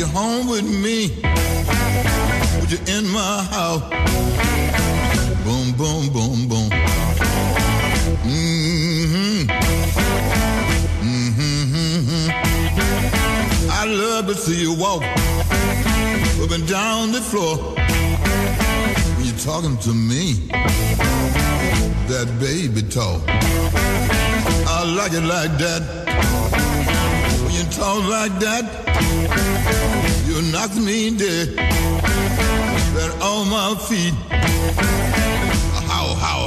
Speaker 24: You home with me. Put you in my house. Boom, boom, boom, boom. Mm-hmm. Mm-hmm. I love to see you walk up and down the floor when you're talking to me that baby talk. I like it like that. Talk like that, you knock me dead. That on my feet. How, how.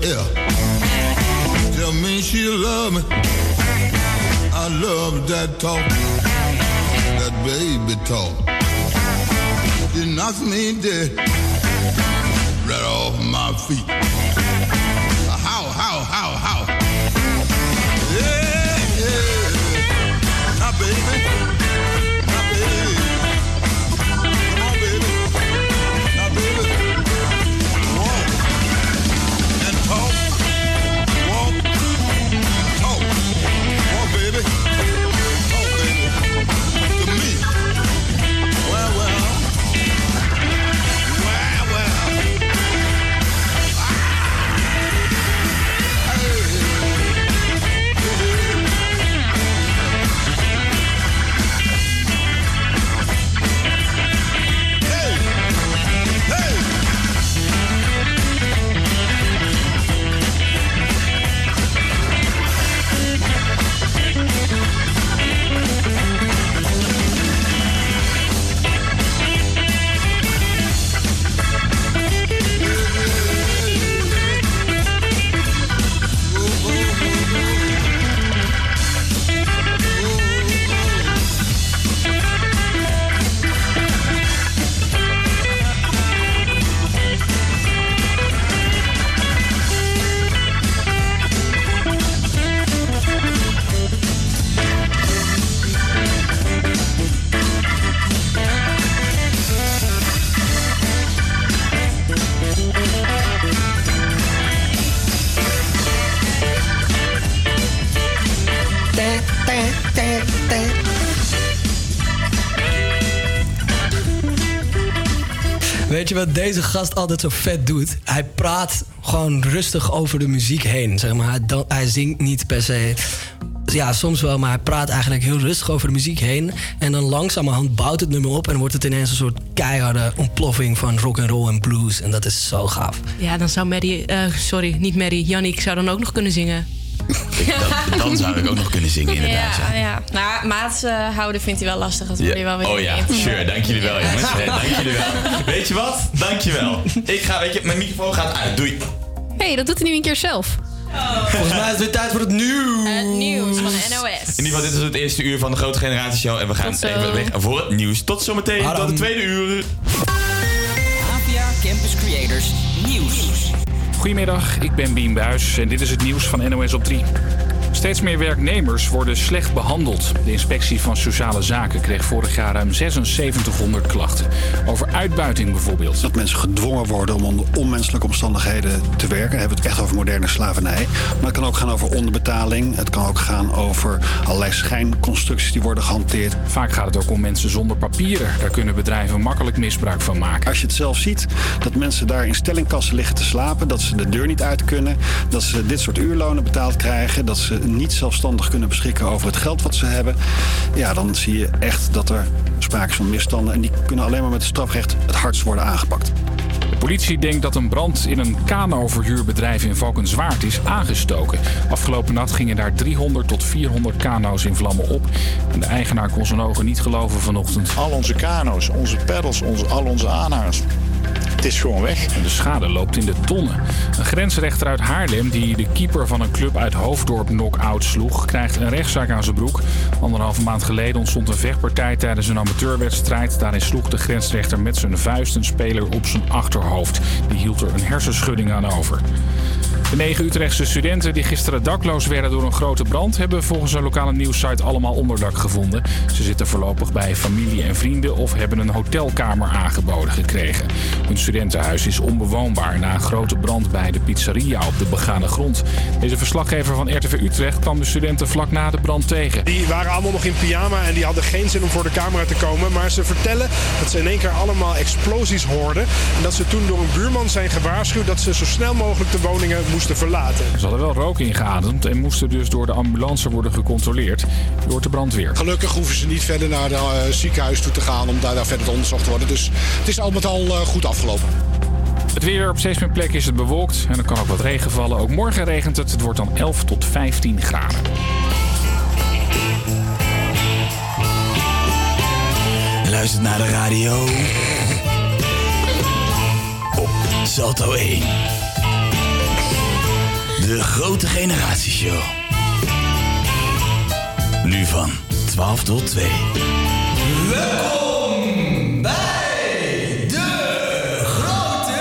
Speaker 27: yeah.
Speaker 7: Wat deze gast altijd zo vet doet? Hij praat gewoon rustig over de muziek heen. Zeg maar. hij, dan- hij zingt niet per se. Ja, soms wel, maar hij praat eigenlijk heel rustig over de muziek heen. En dan langzamerhand bouwt het nummer op en wordt het ineens een soort keiharde ontploffing van rock and roll en blues. En dat is zo gaaf.
Speaker 14: Ja, dan zou Maddie... eh, sorry, niet Maddie. Jannik zou dan ook nog kunnen zingen.
Speaker 9: Dan, dan zou ik ook nog kunnen zingen, inderdaad.
Speaker 10: Ja, ja. Nou, maats eh, houden vindt hij wel lastig. Dat hoor je wel weer
Speaker 9: Oh ja, sure. Dank jullie wel, jongens. Dank jullie wel. Weet je wat? Dank je wel. Ik ga, weet je, mijn microfoon gaat uit. Doei.
Speaker 12: Hé, hey, dat doet hij nu een keer zelf.
Speaker 7: Volgens mij is het weer tijd voor het nieuws.
Speaker 10: Het nieuws van de NOS.
Speaker 9: In ieder geval, dit is het eerste uur van de Grote Generatieshow. En we gaan even weg voor het nieuws. Tot zometeen, tot de tweede uur.
Speaker 28: APA Campus Creators.
Speaker 1: Goedemiddag, ik ben Bien Buis en dit is het nieuws van NOS op 3. Steeds meer werknemers worden slecht behandeld. De inspectie van Sociale Zaken kreeg vorig jaar ruim 7600 klachten. Over uitbuiting bijvoorbeeld.
Speaker 29: Dat mensen gedwongen worden om onder onmenselijke omstandigheden te werken. Dan hebben we het echt over moderne slavernij. Maar het kan ook gaan over onderbetaling. Het kan ook gaan over allerlei schijnconstructies die worden gehanteerd.
Speaker 1: Vaak gaat het ook om mensen zonder papieren. Daar kunnen bedrijven makkelijk misbruik van maken.
Speaker 29: Als je het zelf ziet, dat mensen daar in stellingkassen liggen te slapen. Dat ze de deur niet uit kunnen. Dat ze dit soort uurlonen betaald krijgen. Dat ze niet zelfstandig kunnen beschikken over het geld wat ze hebben. Ja, dan zie je echt dat er sprake is van misstanden. En die kunnen alleen maar met het strafrecht het hardst worden aangepakt.
Speaker 1: De politie denkt dat een brand in een kano-verhuurbedrijf in Valkenswaard is aangestoken. Afgelopen nacht gingen daar 300 tot 400 kano's in vlammen op. En de eigenaar kon zijn ogen niet geloven vanochtend.
Speaker 30: Al onze kano's, onze peddels, onze, al onze aanhangers. Het is gewoon weg.
Speaker 1: De schade loopt in de tonnen. Een grensrechter uit Haarlem die de keeper van een club uit Hoofddorp knock-out sloeg... krijgt een rechtszaak aan zijn broek. Anderhalve maand geleden ontstond een vechtpartij tijdens een amateurwedstrijd. Daarin sloeg de grensrechter met zijn vuist een speler op zijn achterhoofd. Die hield er een hersenschudding aan over. De negen Utrechtse studenten die gisteren dakloos werden door een grote brand... hebben volgens een lokale nieuwssite allemaal onderdak gevonden. Ze zitten voorlopig bij familie en vrienden... of hebben een hotelkamer aangeboden gekregen. Hun studentenhuis is onbewoonbaar na een grote brand bij de pizzeria op de begane grond. Deze verslaggever van RTV Utrecht kwam de studenten vlak na de brand tegen.
Speaker 31: Die waren allemaal nog in pyjama en die hadden geen zin om voor de camera te komen. Maar ze vertellen dat ze in één keer allemaal explosies hoorden. En dat ze toen door een buurman zijn gewaarschuwd dat ze zo snel mogelijk de woningen moesten verlaten.
Speaker 1: Ze hadden wel rook ingeademd en moesten dus door de ambulance worden gecontroleerd. Door de brandweer.
Speaker 32: Gelukkig hoeven ze niet verder naar het ziekenhuis toe te gaan om daar, daar verder onderzocht te worden. Dus het is al met al eh, goed afgelopen.
Speaker 1: Het weer op steeds meer plekken is het bewolkt en er kan ook wat regen vallen. Ook morgen regent het. Het wordt dan 11 tot 15 graden.
Speaker 9: luistert naar de radio. Op Salto 1. De grote generatieshow. Nu van 12 tot 2.
Speaker 33: Welkom bij de grote...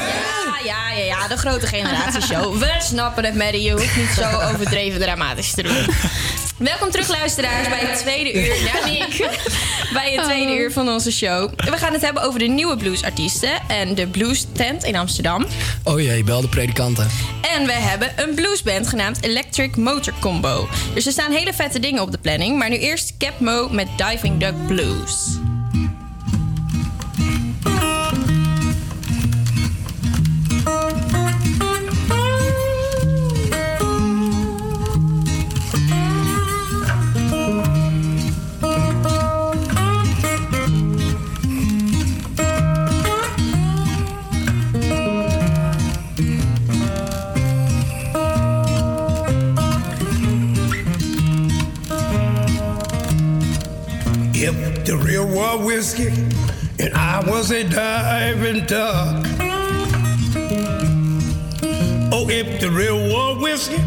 Speaker 10: Ja, ja, ja, ja, de grote generatieshow. We snappen het, Maddie. Je hoeft niet zo overdreven dramatisch te doen. Welkom terug, luisteraars, bij het tweede uur. Ja, Nick. Bij het tweede uur van onze show. We gaan het hebben over de nieuwe bluesartiesten en de blues tent in Amsterdam.
Speaker 7: Oh jee, bel de predikanten.
Speaker 10: En we hebben een bluesband genaamd Electric Motor Combo. Dus er staan hele vette dingen op de planning. Maar nu eerst Cap Mo met Diving Duck Blues.
Speaker 33: The real war whiskey and I was a diving duck. Oh, if the real war whiskey,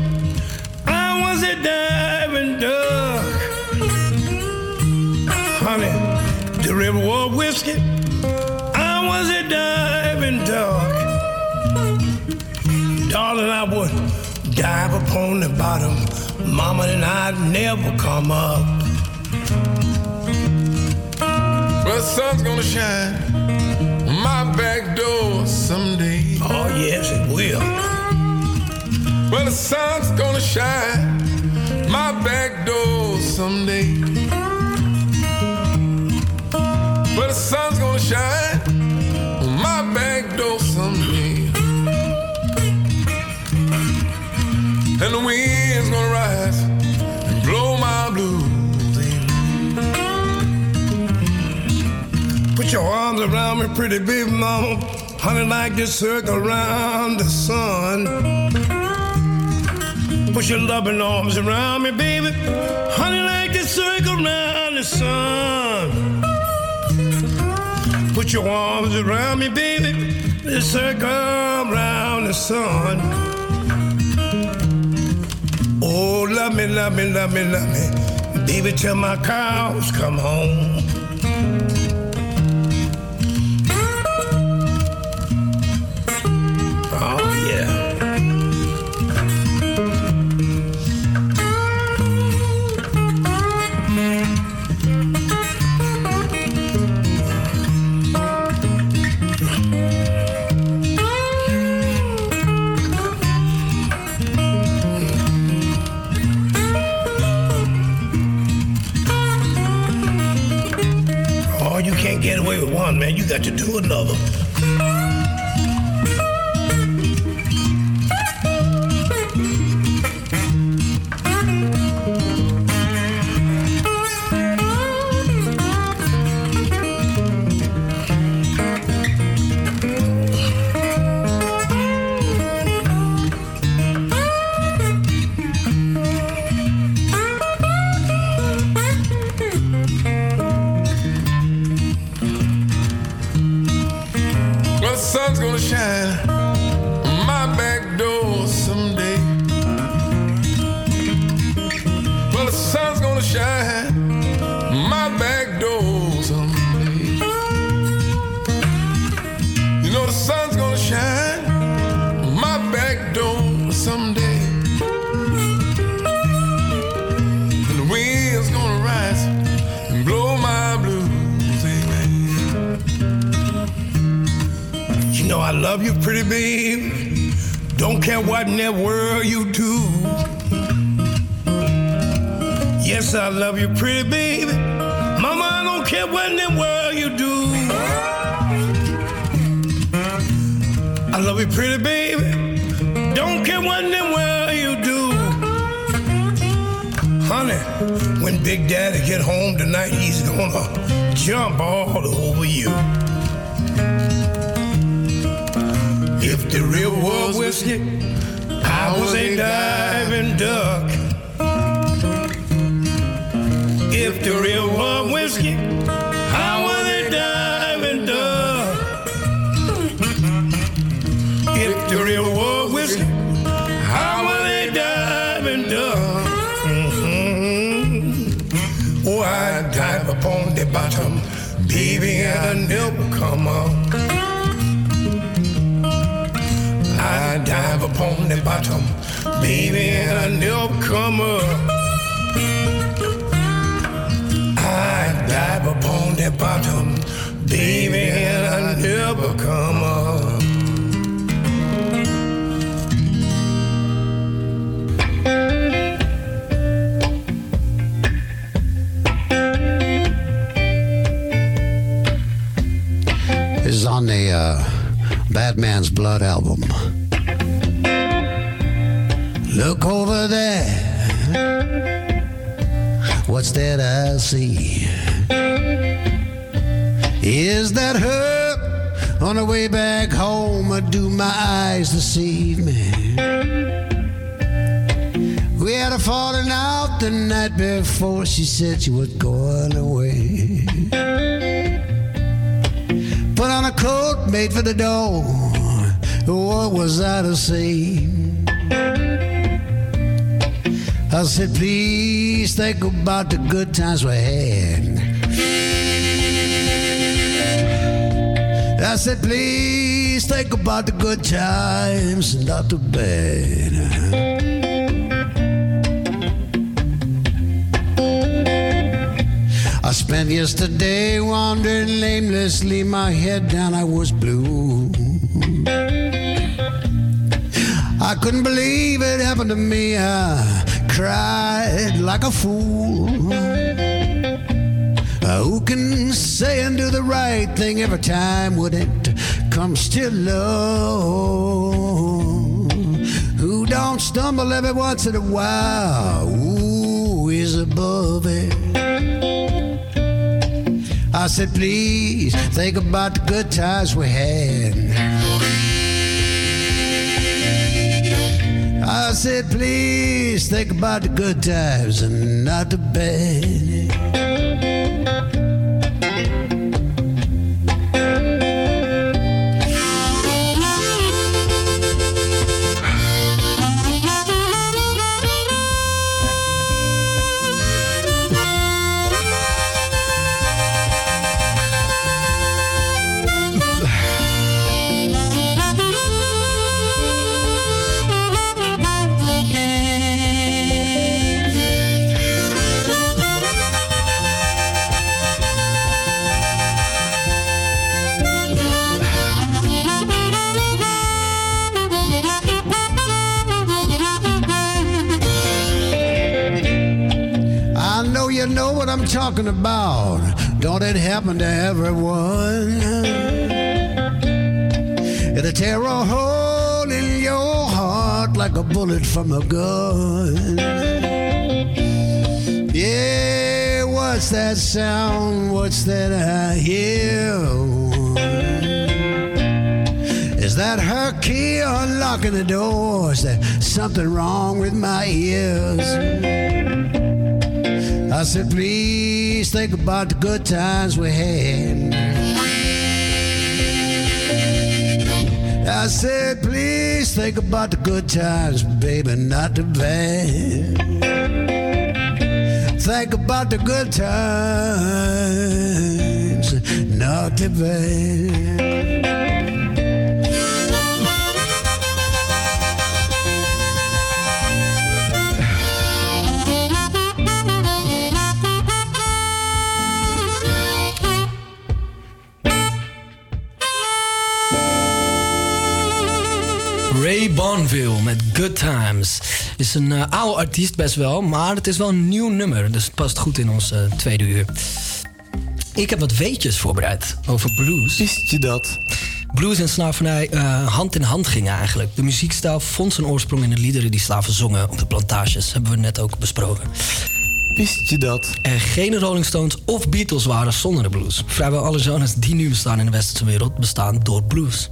Speaker 33: I was a diving duck. Honey, the real war whiskey, I was a diving duck. Darling, I would dive upon the bottom. Mama and I'd never come up.
Speaker 24: The sun's gonna shine on my back door someday.
Speaker 33: Oh, yes, it will.
Speaker 24: Well, the sun's gonna shine my back door someday. Well, the sun's gonna shine on my back door someday. And the wind's gonna rise and blow my blues.
Speaker 33: Put your arms around me, pretty baby mama. Honey, like the circle around the sun. Put your loving arms around me, baby. Honey, like the circle around the sun. Put your arms around me, baby. The circle around the sun. Oh, love me, love me, love me, love me. Baby, till my cows come home. Man. You got to do another. Love you, pretty babe. Don't care what in that world you do. Yes, I love you, pretty baby. Mama, I don't care what in that world you do. I love you, pretty baby. Don't care what in that world you do. Honey, when Big Daddy get home tonight, he's gonna jump all over you. the real world whiskey. I was a diving duck. If the real world whiskey, you, I was a diving duck. If the real world whiskey, you, I was a diving duck. Mm-hmm. Oh, I dive upon the bottom, baby, and I never come up. Upon the bottom, baby, and I never come up. I dive upon the bottom, baby, and I never come up.
Speaker 34: This is on the uh, Batman's Blood album. Look over there. What's that I see? Is that her on the way back home, or do my eyes deceive me? We had a falling out the night before. She said she was going away. Put on a coat made for the door. What was I to say? I said, please think about the good times we had. I said, please think about the good times, not the bad. I spent yesterday wandering aimlessly, my head down, I was blue. I couldn't believe it happened to me. I cried like a fool. Uh, who can say and do the right thing every time when it comes to love? Who don't stumble every once in a while? Who is above it? I said, please think about the good times we had. I said, please think about the good times and not the bad. Talking about. Don't it happen to everyone? It'll tear a hole in your heart like a bullet from a gun. Yeah, what's that sound? What's that I hear? Is that her key unlocking the door? Is there something wrong with my ears? I said, please think about the good times we had. I said, please think about the good times, baby, not the bad. Think about the good times, not the bad.
Speaker 7: Ray Bonville met Good Times. Is een eh, oude artiest best wel, maar het is wel een nieuw nummer. Dus het past goed in ons eh, tweede uur. Ik heb wat weetjes voorbereid over blues. Wist je dat? Blues en slavernij eh, hand in hand gingen eigenlijk. De muziekstijl vond zijn oorsprong in de liederen die slaven zongen op de plantages. Hebben we net ook besproken. Wist je dat? Er geen Rolling Stones of Beatles waren zonder de blues. Vrijwel alle genres die nu bestaan in de westerse wereld bestaan door blues.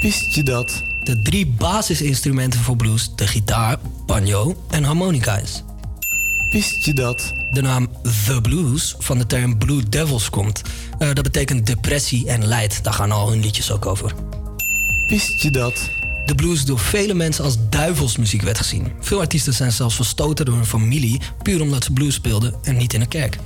Speaker 7: Wist je dat? De drie basisinstrumenten voor blues, de gitaar, banjo en harmonica is. Wist je dat? De naam The Blues van de term Blue Devils komt. Eh, dat betekent depressie en leid. Daar gaan al hun liedjes ook over. Wist je dat? de blues door vele mensen als duivelsmuziek werd gezien. Veel artiesten zijn zelfs verstoten door hun familie puur omdat ze blues speelden en niet in een kerk.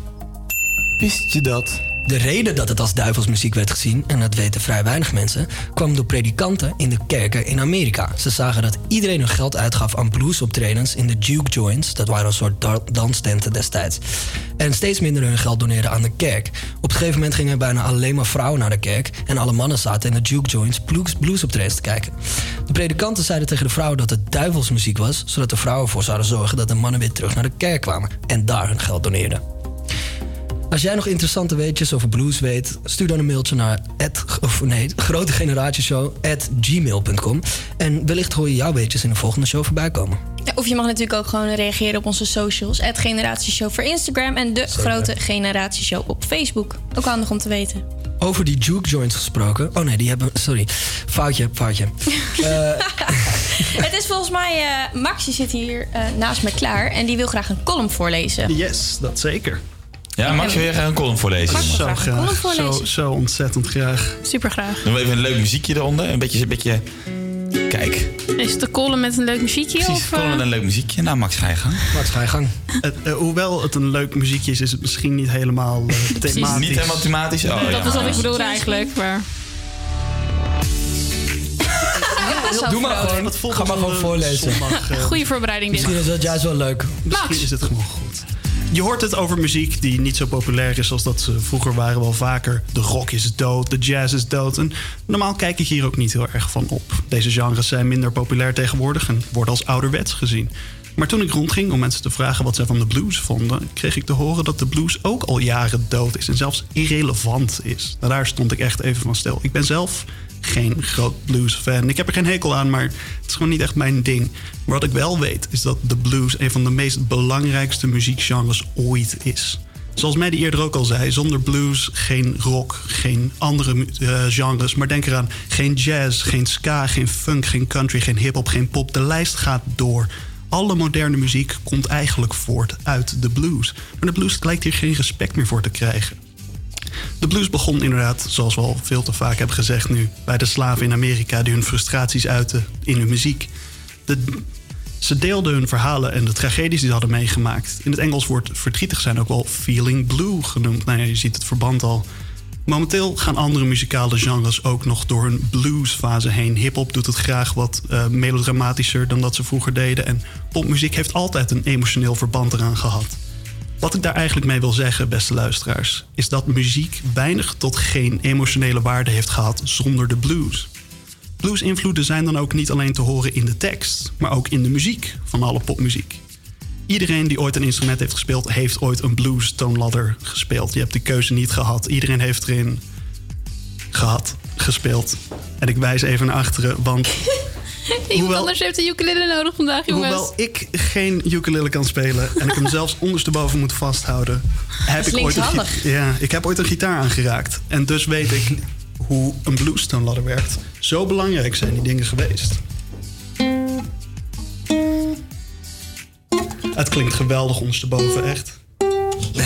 Speaker 35: Wist je dat?
Speaker 7: De reden dat het als duivelsmuziek werd gezien, en dat weten vrij weinig mensen, kwam door predikanten in de kerken in Amerika. Ze zagen dat iedereen hun geld uitgaf aan bluesoptredens in de juke joints, dat waren een soort da- danstenten destijds. En steeds minder hun geld doneerden aan de kerk. Op een gegeven moment gingen bijna alleen maar vrouwen naar de kerk en alle mannen zaten in de juke joints blues, bluesoptredens te kijken. De predikanten zeiden tegen de vrouwen dat het duivelsmuziek was, zodat de vrouwen ervoor zouden zorgen dat de mannen weer terug naar de kerk kwamen en daar hun geld doneerden. Als jij nog interessante weetjes over blues weet, stuur dan een mailtje naar at, of nee, grotegeneratieshow@gmail.com en wellicht hoor je jouw weetjes in de volgende show voorbij komen.
Speaker 10: Ja, Of je mag natuurlijk ook gewoon reageren op onze socials. Het Generatieshow voor Instagram en de Grote Generatieshow op Facebook. Ook handig om te weten.
Speaker 7: Over die juke joints gesproken. Oh nee, die hebben. Sorry. Foutje, foutje. Eh,
Speaker 10: Het is volgens mij... eh Max die zit hier eh, naast me klaar en die wil graag een column voorlezen.
Speaker 13: Yes, dat zeker.
Speaker 9: Ja, Max wil je graag een column voorlezen?
Speaker 10: Max
Speaker 13: Zo
Speaker 10: graag.
Speaker 13: Zo,
Speaker 10: voorlezen.
Speaker 13: zo ontzettend graag.
Speaker 12: Super graag.
Speaker 9: Doen we even een leuk muziekje eronder. Een beetje... Een beetje kijk,
Speaker 12: Is het de column met een leuk muziekje?
Speaker 9: precies.
Speaker 12: of,
Speaker 9: Column
Speaker 12: eh?
Speaker 9: met een leuk muziekje. Nou, Max, ga je gang.
Speaker 7: Max, ga je gang.
Speaker 13: Het, eh, hoewel het een leuk muziekje is, is het misschien niet helemaal eh, thematisch.
Speaker 9: Niet helemaal thematisch? Oh,
Speaker 12: dat
Speaker 9: ja.
Speaker 12: is wat ik bedoelde eigenlijk. Maar...
Speaker 7: Doe maar gewoon. Ga maar gewoon voorlezen.
Speaker 12: Goede voorbereiding dit.
Speaker 7: Misschien is dat juist wel leuk.
Speaker 13: Misschien is het gewoon goed. Je hoort het over muziek die niet zo populair is als dat ze vroeger waren wel vaker. De rock is dood, de jazz is dood. En normaal kijk ik hier ook niet heel erg van op. Deze genres zijn minder populair tegenwoordig en worden als ouderwets gezien. Maar toen ik rondging om mensen te vragen wat zij van de blues vonden, kreeg ik te horen dat de blues ook al jaren dood is en zelfs irrelevant is. Daar stond ik echt even van stil. Ik ben zelf geen groot blues-fan. Ik heb er geen hekel aan, maar het is gewoon niet echt mijn ding. Maar wat ik wel weet, is dat de blues een van de meest belangrijkste muziekgenres ooit is. Zoals Maddie eerder ook al zei, zonder blues geen rock, geen andere eh, genres. Maar denk eraan, geen jazz, geen ska, geen funk, geen country, geen hip-hop, geen pop. De lijst gaat door. Alle moderne muziek komt eigenlijk voort uit de blues. Maar de blues lijkt hier geen respect meer voor te krijgen. De blues begon inderdaad, zoals we al veel te vaak hebben gezegd nu, bij de slaven in Amerika die hun frustraties uiten in hun muziek. De, ze deelden hun verhalen en de tragedies die ze hadden meegemaakt. In het Engels wordt verdrietig zijn ook wel feeling blue genoemd. Nou ja, je ziet het verband al. Momenteel gaan andere muzikale genres ook nog door hun bluesfase heen. Hip-hop doet het graag wat eh, melodramatischer dan dat ze vroeger deden. En popmuziek heeft altijd een emotioneel verband eraan gehad. Wat ik daar eigenlijk mee wil zeggen, beste luisteraars, is dat muziek weinig tot geen emotionele waarde heeft gehad zonder de blues. Blues-invloeden zijn dan ook niet alleen te horen in de tekst, maar ook in de muziek van alle popmuziek. Iedereen die ooit een instrument heeft gespeeld, heeft ooit een blues toonladder gespeeld. Je hebt die keuze niet gehad. Iedereen heeft erin gehad, gespeeld. En ik wijs even naar achteren, want
Speaker 12: Iemand
Speaker 13: Hoewel-
Speaker 12: anders heeft een ukulele nodig vandaag, jongens.
Speaker 13: Hoewel ik geen ukulele kan spelen en ik hem zelfs ondersteboven moet vasthouden, heb
Speaker 12: Dat is
Speaker 13: ik ooit een, ja, ik heb ooit een gitaar aangeraakt. En dus weet ik hoe een bluestoonladder werkt. Zo belangrijk zijn die dingen geweest. Het klinkt geweldig ondersteboven, echt.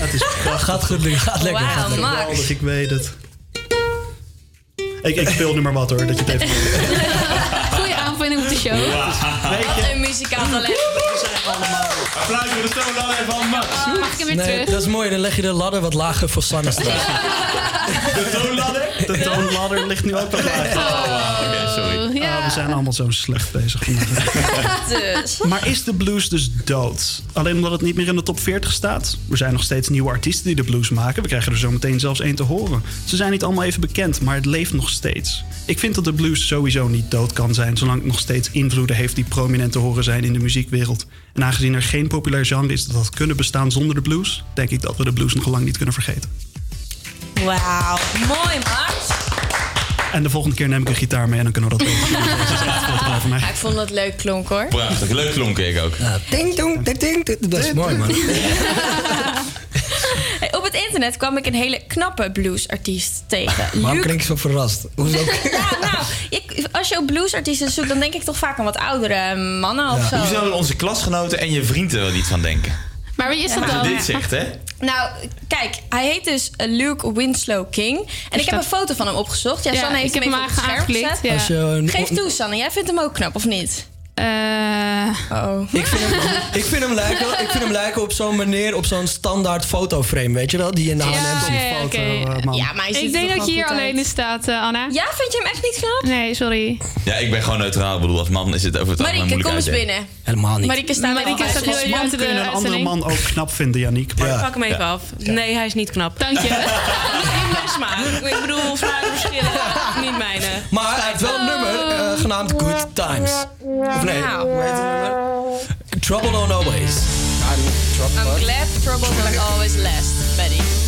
Speaker 13: Het is prachtig.
Speaker 7: Gaat goed. Gaat lekker.
Speaker 13: Wauw,
Speaker 7: gaat lekker.
Speaker 13: Geweldig, ik weet het. Ik, ik speel nu maar wat hoor, dat je het even
Speaker 12: Goeie aanvulling op de show.
Speaker 10: Wat een muzikaal talent.
Speaker 9: Applaus voor de toonladder van Max.
Speaker 12: Mag ik hem weer
Speaker 7: Nee,
Speaker 12: terug?
Speaker 7: dat is mooi. Dan leg je de ladder wat lager voor Sanne straks.
Speaker 13: De toonladder? De toonladder ligt nu ook wat lager. Ah, we zijn allemaal zo slecht bezig.
Speaker 10: Dus.
Speaker 13: maar is de blues dus dood? Alleen omdat het niet meer in de top 40 staat? Er zijn nog steeds nieuwe artiesten die de blues maken. We krijgen er zo meteen zelfs één te horen. Ze zijn niet allemaal even bekend, maar het leeft nog steeds. Ik vind dat de blues sowieso niet dood kan zijn... zolang het nog steeds invloeden heeft die prominent te horen zijn in de muziekwereld. En aangezien er geen populair genre is dat had kunnen bestaan zonder de blues... denk ik dat we de blues nog lang niet kunnen vergeten.
Speaker 10: Wauw, mooi Max.
Speaker 13: En de volgende keer neem ik een gitaar mee en dan kunnen we dat doen. Dat is echt veel te veel voor mij.
Speaker 10: Ja, ik vond dat leuk klonk hoor.
Speaker 9: Prachtig, leuk klonk ik ook.
Speaker 7: Ding, dong, ding, ding, ding. Dat is mooi, man.
Speaker 10: Hey, op het internet kwam ik een hele knappe bluesartiest tegen.
Speaker 7: Waarom
Speaker 10: Luc-
Speaker 7: klink ik zo verrast? Hoezo?
Speaker 10: Ja, nou, ik, als je op bluesartiesten zoekt, dan denk ik toch vaak aan wat oudere mannen of zo.
Speaker 9: Hoe zouden onze klasgenoten en je vriend er wel niet van denken?
Speaker 12: Maar wie is dat dan?
Speaker 9: dit zegt, hè?
Speaker 28: Nou, kijk, hij heet dus Luke Winslow King. En ik heb een foto van hem opgezocht. Ja,
Speaker 12: Ja,
Speaker 28: Sanne heeft
Speaker 12: ik
Speaker 28: hem
Speaker 12: heb
Speaker 28: even
Speaker 12: hem
Speaker 28: op het scherm
Speaker 12: aangeklikt,
Speaker 28: gezet.
Speaker 12: ja.
Speaker 7: Je
Speaker 28: Geef toe, Sanne. Jij vindt hem ook knap, of niet?
Speaker 12: Oh.
Speaker 7: Ik vind, hem, ik, vind hem lijken, ik vind hem lijken op zo'n manier, op zo'n standaard fotoframe, weet je wel? Die in de H&M ziet.
Speaker 12: ja, oké.
Speaker 28: Ja, maar
Speaker 12: Ik denk dat je hier alleen
Speaker 28: uit.
Speaker 12: in staat, eh, Anna.
Speaker 28: Ja, vind je hem echt niet knap?
Speaker 12: Nee, sorry.
Speaker 9: Ja, ik ben gewoon neutraal. Ik bedoel, als man is het over het algemeen
Speaker 28: Marieke,
Speaker 9: moeilijk
Speaker 28: kom eens binnen.
Speaker 7: Helemaal niet.
Speaker 28: Marieke staat
Speaker 12: Marieke
Speaker 28: er al
Speaker 12: staat heel
Speaker 13: Man
Speaker 12: buiten
Speaker 13: kun je
Speaker 12: de
Speaker 13: een andere
Speaker 12: uitzending.
Speaker 13: man ook knap vinden, Janiek.
Speaker 14: Ik pak hem even af. Nee, hij is niet knap.
Speaker 12: Dank je.
Speaker 14: Mijn smaak. Ik bedoel, smaakverschillen. Niet mijne.
Speaker 7: Maar hij heeft wel een nummer eh, genaamd Good Times. Of nee,
Speaker 28: Nou.
Speaker 7: hoe heet het nummer? Trouble Don't Always.
Speaker 28: I'm glad trouble will always last, Betty.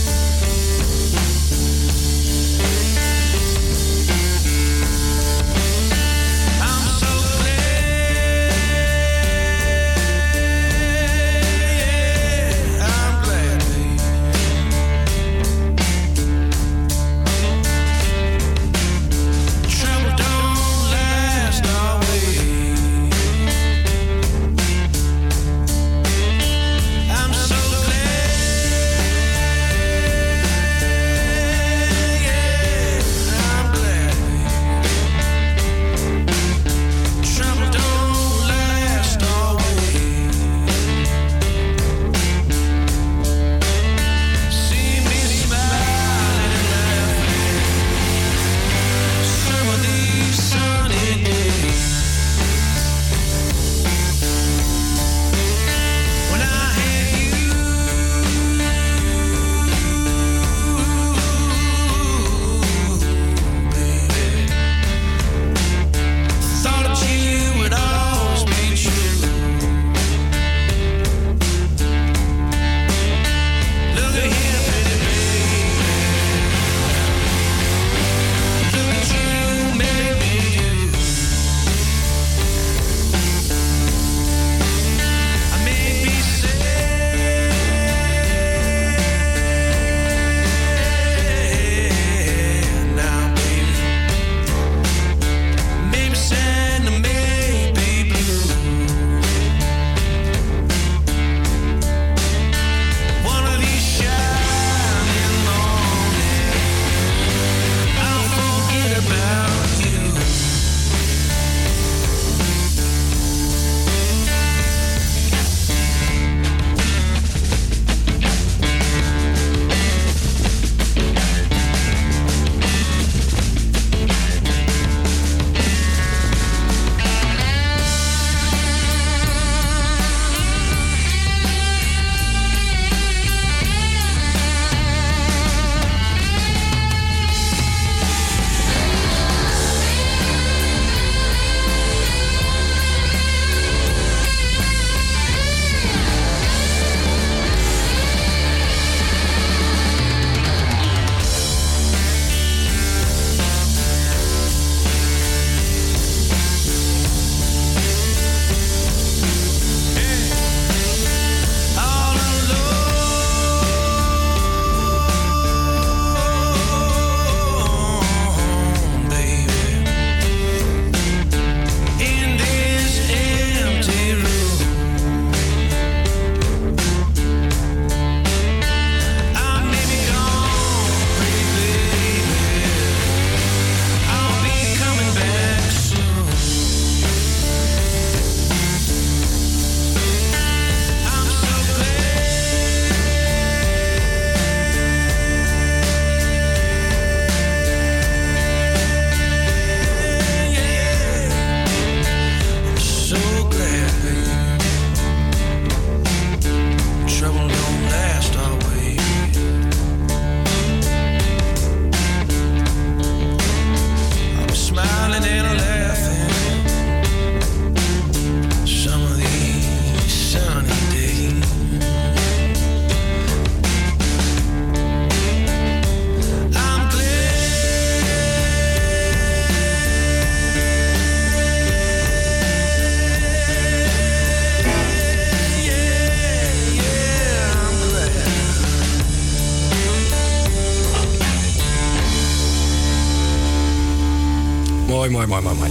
Speaker 7: Mooi, mooi, mooi, mooi, mooi.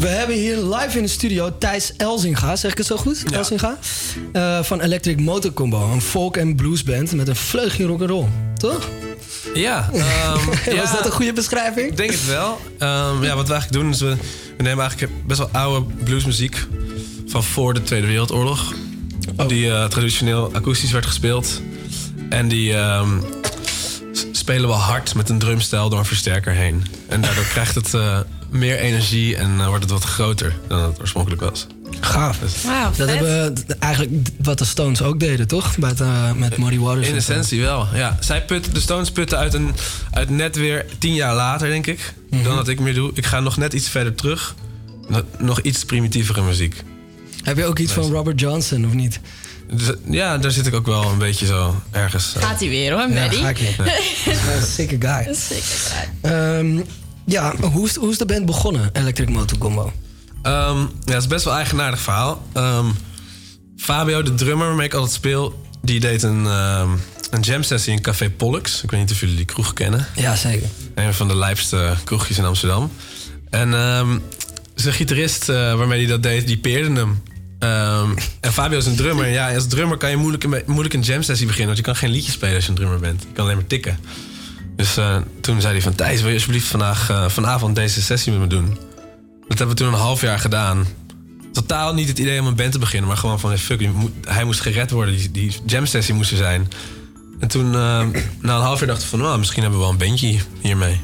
Speaker 7: We hebben hier live in de studio Thijs Elzinga, zeg ik het zo goed? Elzinga? Eh, van Electric Motor Combo, een folk- en bluesband met een vleugje rock'n'roll. Toch?
Speaker 36: Ja. ehm,
Speaker 7: Was
Speaker 36: ja,
Speaker 7: dat een goede beschrijving?
Speaker 36: Ik denk het wel. Ehm, ja, wat we eigenlijk doen is we, we nemen eigenlijk best wel oude bluesmuziek van voor de Tweede Wereldoorlog. Die eh, traditioneel akoestisch werd gespeeld. En die ehm, spelen we hard met een drumstijl door een versterker heen. En daardoor krijgt het eh, meer energie en eh, wordt het wat groter dan het oorspronkelijk was.
Speaker 7: Gaaf. dat hebben we eigenlijk wat de Stones ook deden, toch? Met, eh, met Muddy Waters.
Speaker 36: In essentie wel, ja. Zij putten, de Stones putten uit, een, uit net weer tien jaar later, denk ik.
Speaker 7: Mhm.
Speaker 36: Dan dat ik meer doe. Ik ga nog net iets verder terug. Nog- Nog iets primitievere muziek.
Speaker 7: Heb je ook iets van Robert Johnson, of niet?
Speaker 36: Dus, ja, daar zit ik ook wel een beetje zo ergens. eh.
Speaker 10: Gaat hij weer hoor,
Speaker 7: Ja,
Speaker 10: Maddie.
Speaker 7: ga ik niet. Een sikke guy. Ehm, ja, hoe is, hoe is de band begonnen, Electric Motor Combo?
Speaker 36: Ehm, ja, het is best wel een eigenaardig verhaal. Ehm, Fabio, de drummer waarmee ik altijd speel, die deed een, ehm, een jam sessie in Café Pollux. Ik weet niet of jullie die kroeg kennen.
Speaker 7: Ja, zeker.
Speaker 36: Een van de lijpste kroegjes in Amsterdam. En ehm zijn gitarist eh, waarmee hij dat deed, die peerde hem. Ehm, en Fabio is een drummer. Ja, als drummer kan je moeilijk, een- moeilijk een jam sessie beginnen. Want je kan geen liedje spelen als je een drummer bent. Je kan alleen maar tikken. Dus eh, toen zei hij van... Thijs, wil je alsjeblieft vandaag, eh, vanavond deze sessie met me doen? Dat hebben we toen een half jaar gedaan. Totaal niet het idee om een band te beginnen. Maar gewoon van, hey, fuck, moet- hij moest gered worden. Die, die jam sessie moest er zijn. En toen, eh, na een half jaar dachten we van... nou, misschien hebben we wel een bandje hiermee.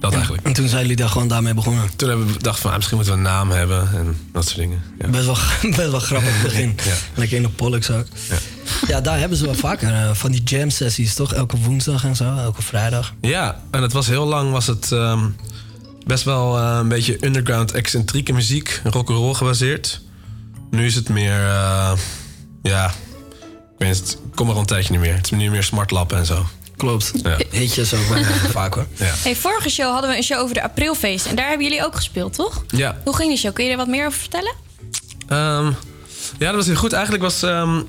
Speaker 36: Dat eigenlijk.
Speaker 7: En toen zijn jullie daar gewoon daarmee begonnen.
Speaker 36: Toen hebben we gedacht van, ah, misschien moeten we een naam hebben en dat soort dingen. Ja.
Speaker 7: Best, wel, best wel grappig begin.
Speaker 36: Ja.
Speaker 7: Lekker in de Pollux ook. Ja. daar hebben ze wel vaker eh, van die jam sessies, toch? Elke woensdag en zo, elke vrijdag.
Speaker 36: Ja, en het was heel lang was het ehm, best wel eh, een beetje underground excentrieke muziek, rock'n'roll gebaseerd. Nu is het meer, eh, ja, ik weet het, kom er al een tijdje niet meer. Het is nu meer smartlappen en zo.
Speaker 7: Klopt.
Speaker 36: Ja.
Speaker 7: Hitjes ook wel vaak hoor.
Speaker 36: Ja.
Speaker 10: Hey, vorige show hadden we een show over de Aprilfeest. En daar hebben jullie ook gespeeld, toch?
Speaker 36: Ja.
Speaker 10: Hoe ging die show? Kun je er wat meer over vertellen?
Speaker 36: Ehm, ja, dat was heel goed. Eigenlijk was ehm,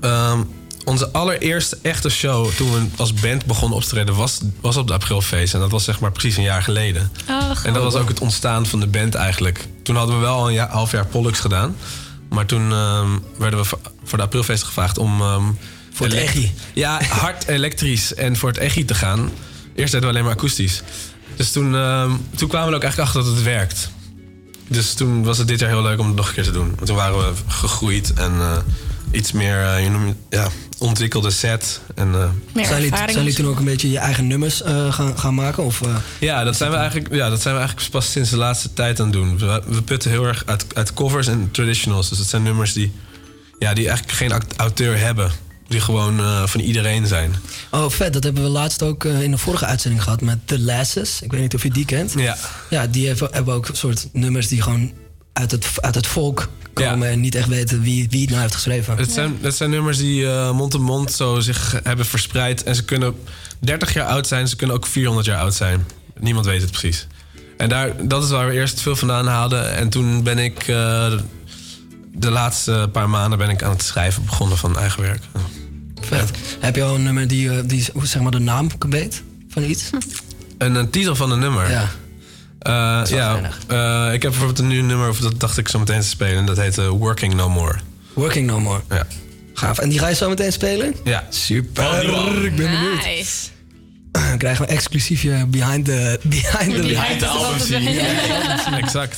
Speaker 36: ehm, onze allereerste echte show toen we als band begonnen op te treden, was, was op de Aprilfeest. En dat was zeg maar precies een jaar geleden.
Speaker 10: Oh,
Speaker 36: en dat was ook het ontstaan van de band eigenlijk. Toen hadden we wel al een jaar, half jaar Pollux gedaan. Maar toen ehm, werden we voor, voor de Aprilfeest gevraagd om...
Speaker 7: Voor het Echi.
Speaker 36: Ja, hard elektrisch en voor het Echi te gaan. Eerst deden we alleen maar akoestisch. Dus toen, ehm, toen kwamen we er ook eigenlijk achter dat het werkt. Dus toen was het dit jaar heel leuk om het nog een keer te doen. Want toen waren we gegroeid en eh, iets meer eh, je noemt, ja, ontwikkelde set. En, eh,
Speaker 7: Zijn jullie, zijn jullie toen ook een beetje je eigen nummers eh, gaan, gaan maken? Of, eh,
Speaker 36: Ja, dat zijn, we eigenlijk, ja, dat zijn we eigenlijk pas sinds de laatste tijd aan het doen. We, we putten heel erg uit, uit covers en traditionals. Dus dat zijn nummers die, ja, die eigenlijk geen auteur hebben. Die gewoon eh, van iedereen zijn.
Speaker 7: Oh, vet. Dat hebben we laatst ook eh, in de vorige uitzending gehad met The Lasses. Ik weet niet of je die kent.
Speaker 36: Ja.
Speaker 7: Ja, die hebben, hebben ook soort nummers die gewoon uit het, uit het volk komen... en niet echt weten wie, wie het nou heeft geschreven.
Speaker 36: Het zijn, het zijn nummers die eh, mond zo zich hebben verspreid. En ze kunnen 30 jaar oud zijn, ze kunnen ook 400 jaar oud zijn. Niemand weet het precies. En daar, dat is waar we eerst veel vandaan haalden. En toen ben ik de laatste paar maanden ben ik aan het schrijven begonnen van eigen werk.
Speaker 7: Vet. Heb je al een nummer die, eh, die hoe zeg maar de naam weet van iets?
Speaker 36: Een, een titel van een nummer?
Speaker 7: Ja.
Speaker 36: Eh, ja, eh, ik heb bijvoorbeeld nu een nummer, of dat dacht ik zo meteen te spelen. En dat heet Working No More.
Speaker 7: Working No More.
Speaker 36: Ja.
Speaker 7: Gaaf. En die ga je zo meteen spelen?
Speaker 36: Ja.
Speaker 7: Super. Ik ben benieuwd.
Speaker 10: Nice.
Speaker 7: Dan krijgen we exclusief je behind the, behind the,
Speaker 10: Behind the album.
Speaker 36: Ja, exact.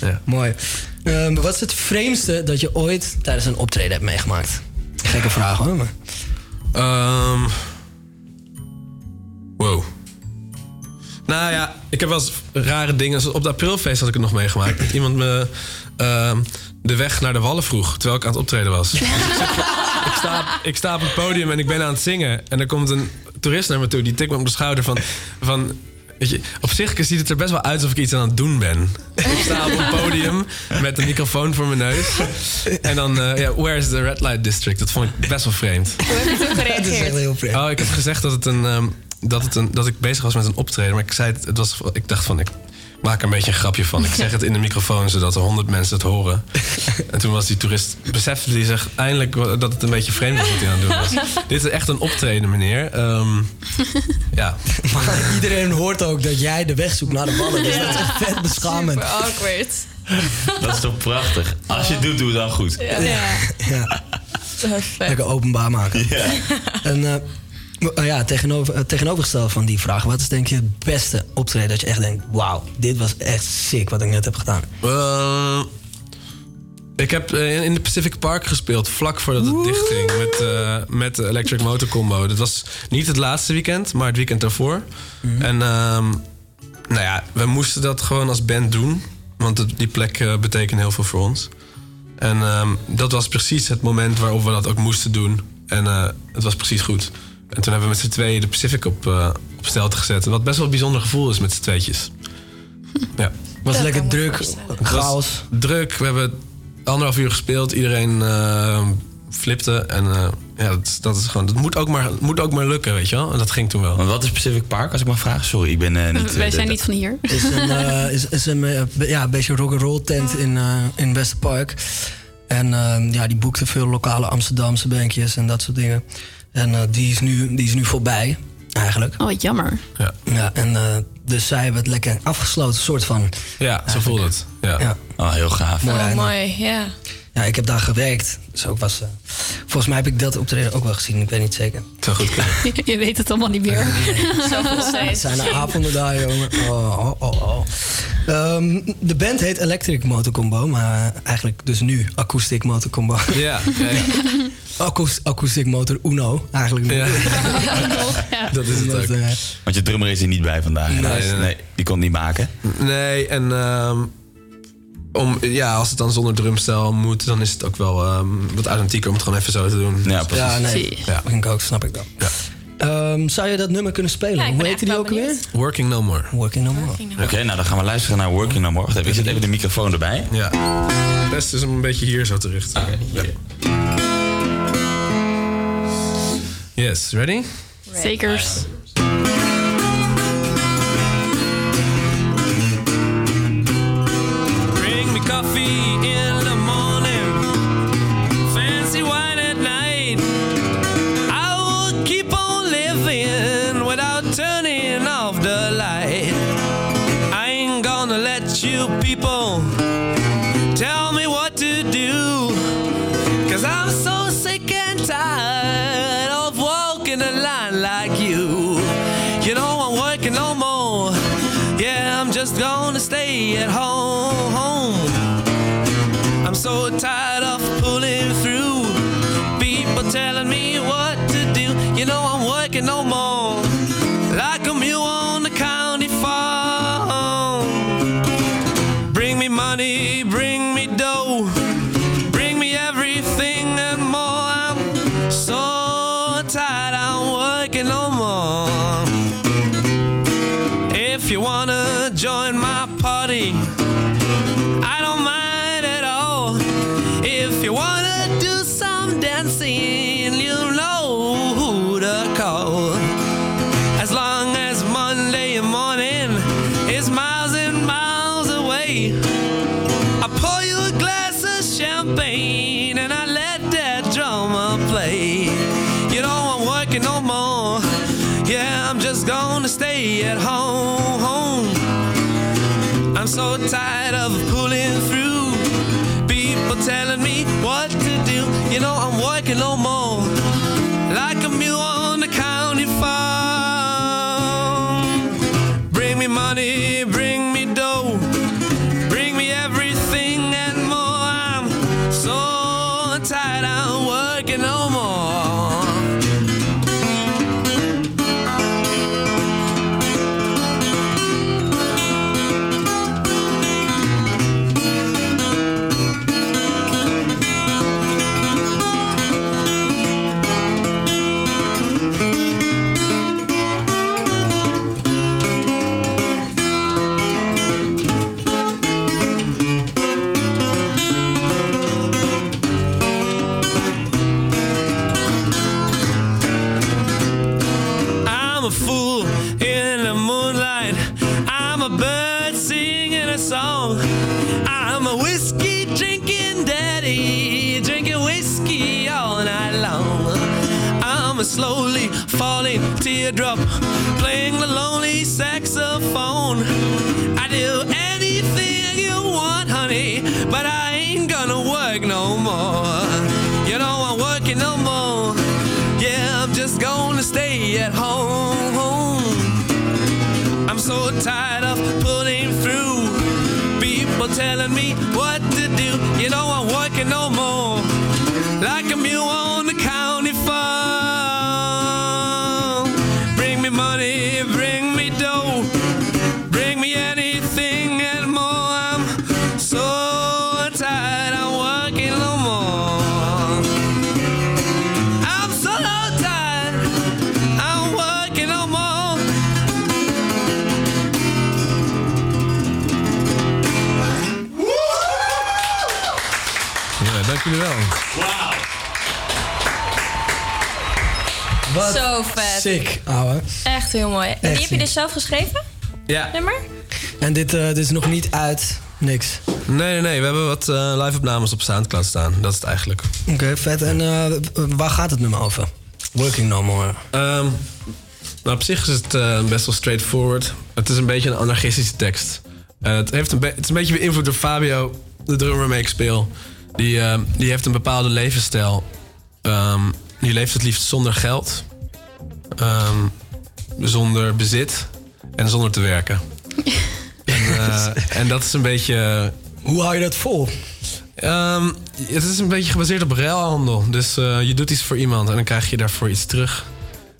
Speaker 36: Ja.
Speaker 7: Mooi. Ehm, wat is het vreemdste dat je ooit tijdens een optreden hebt meegemaakt? Gekke vraag hoor. Maar.
Speaker 36: Ehm, wow. Nou ja, ik heb wel eens rare dingen. Zoals Op de aprilfeest had ik het nog meegemaakt. Dat iemand me ehm, de weg naar de Wallen vroeg. Terwijl ik aan het optreden was. ik, sta, op- ik sta op het podium en ik ben aan het zingen. En er komt een toerist naar me toe. Die tikt me op de schouder van... van Weet je, op zich ziet het er best wel uit alsof ik iets aan het doen ben. ik sta op een podium met een microfoon voor mijn neus. En dan, eh, ja, where is the red light district? Dat vond ik best wel vreemd.
Speaker 10: Hoe heb je toen
Speaker 7: Dat is echt
Speaker 10: gereageerd?
Speaker 7: heel vreemd.
Speaker 36: Oh, ik heb gezegd dat, het een, ehm, dat, het een, dat ik bezig was met een optreden. Maar ik, zei het, het was, ik dacht van, ik maak er een beetje een grapje van. Ik zeg het in de microfoon, zodat er honderd mensen het horen. En toen was die toerist, besefte die zich eindelijk dat het een beetje vreemd was wat hij aan het doen was. Dit is echt een optreden, meneer. Ehm, ja.
Speaker 7: Maar iedereen hoort ook dat jij de weg zoekt naar de ballen. Dus dat is echt vet beschamend.
Speaker 10: Super awkward.
Speaker 9: Dat is toch prachtig? Als je het doet, doe het dan goed.
Speaker 10: Ja.
Speaker 7: Ja. Lekker openbaar maken. En eh, uh, ja, tegenover, het tegenovergestelde van die vraag. Wat is denk je het beste optreden dat je echt denkt... wauw, dit was echt sick wat ik net heb gedaan.
Speaker 36: Eh, ik heb eh, in de Pacific Park gespeeld vlak voordat het dichtging met, eh, met de Electric Motor Combo. Dat was niet het laatste weekend, maar het weekend daarvoor. En ehm, nou ja, we moesten dat gewoon als band doen. Want het- die plek eh, betekent heel veel voor ons. En ehm, dat was precies het moment waarop we dat ook moesten doen. En eh, het was precies goed. En toen hebben we met z'n tweeën de Pacific op, eh op stelte gezet. Wat best wel een bijzonder gevoel is met z'n tweetjes. Ja.
Speaker 7: Was het lekker druk, chaos?
Speaker 36: Druk. We hebben anderhalf uur gespeeld. Iedereen eh, flipte. En eh, ja, dat, dat is gewoon. Dat moet ook, maar, moet ook maar lukken, weet je wel. En dat ging toen wel.
Speaker 9: Wat is Pacific Park, als ik mag vragen? Sorry, ik ben eh, niet...
Speaker 12: Wij zijn niet van hier.
Speaker 7: is een, eh, is, is een be- ja, een beetje rock'n'roll tent in, in Westerpark. En eh, ja, die boekte veel lokale Amsterdamse bankjes en dat soort dingen. En eh, die, is nu, die is nu voorbij, eigenlijk.
Speaker 12: Oh, wat jammer.
Speaker 36: Ja.
Speaker 7: ja en eh, dus zij hebben het lekker afgesloten, soort van.
Speaker 36: Ja, zo voelt het. Ja.
Speaker 7: ja.
Speaker 9: Oh, heel gaaf.
Speaker 7: Mooi
Speaker 10: Oh, mooi, ja.
Speaker 7: Ja, ik heb daar gewerkt. Dus ook was, eh, volgens mij heb ik dat optreden ook wel gezien, ik weet niet zeker.
Speaker 36: Zou goed kunnen.
Speaker 12: Je weet het allemaal niet meer.
Speaker 10: Zoveel
Speaker 7: Het
Speaker 10: steeds.
Speaker 7: zijn er avonden daar, jongen. Oh, oh, oh, oh. Ehm, de band heet Electric Motor Combo, maar eigenlijk dus nu Acoustic Motor Combo.
Speaker 36: Ja, ja,
Speaker 7: Acoustic Motor Uno, eigenlijk.
Speaker 36: Ja. Dat is het ook.
Speaker 7: eh,
Speaker 9: Want je drummer is er niet bij vandaag.
Speaker 36: Nee,
Speaker 9: Nee, die kon het niet maken.
Speaker 36: Nee, en ehm, om, ja, als het dan zonder drumstel moet, dan is het ook wel ehm, wat authentieker om het gewoon even zo te doen.
Speaker 9: Ja, precies.
Speaker 7: ja, nee.
Speaker 36: Ja.
Speaker 7: Ik ook, snap ik dan. Ehm, zou je dat nummer kunnen spelen?
Speaker 10: Ja,
Speaker 7: Hoe
Speaker 10: ben
Speaker 7: heette die ook weer?
Speaker 36: Working no more.
Speaker 7: Working No More.
Speaker 9: Oké, nou dan gaan we luisteren naar Working No More. Wacht even, Ik zet even de microfoon erbij.
Speaker 36: Ja. Het beste is hem een beetje hier zo te richten. Ja. Yes, ready?
Speaker 12: Zekers.
Speaker 37: Bring me coffee in gonna stay at home. I'm so tired of
Speaker 7: sick, ouwe.
Speaker 10: Echt heel mooi. En die heb je dus zelf geschreven?
Speaker 36: Ja.
Speaker 10: Nummer?
Speaker 7: En dit, eh, dit is nog niet uit, niks.
Speaker 36: Nee, nee, nee. We hebben wat eh, live-opnames op Soundcloud staan. Dat is het eigenlijk.
Speaker 7: Oké, vet. En eh, waar gaat het nummer over? Working No More.
Speaker 36: Ehm, nou, op zich is het eh, best wel straightforward. Het is een beetje een anarchistische tekst. Eh, het, heeft een be- het is een beetje beïnvloed door Fabio, de drummer waarmee ik speel. Die, eh, die heeft een bepaalde levensstijl. Ehm, die leeft het liefst zonder geld, ehm, zonder bezit en zonder te werken. en, eh, en dat is een beetje.
Speaker 7: Hoe hou je dat vol?
Speaker 36: Ehm, het is een beetje gebaseerd op ruilhandel. Dus eh, je doet iets voor iemand en dan krijg je daarvoor iets terug.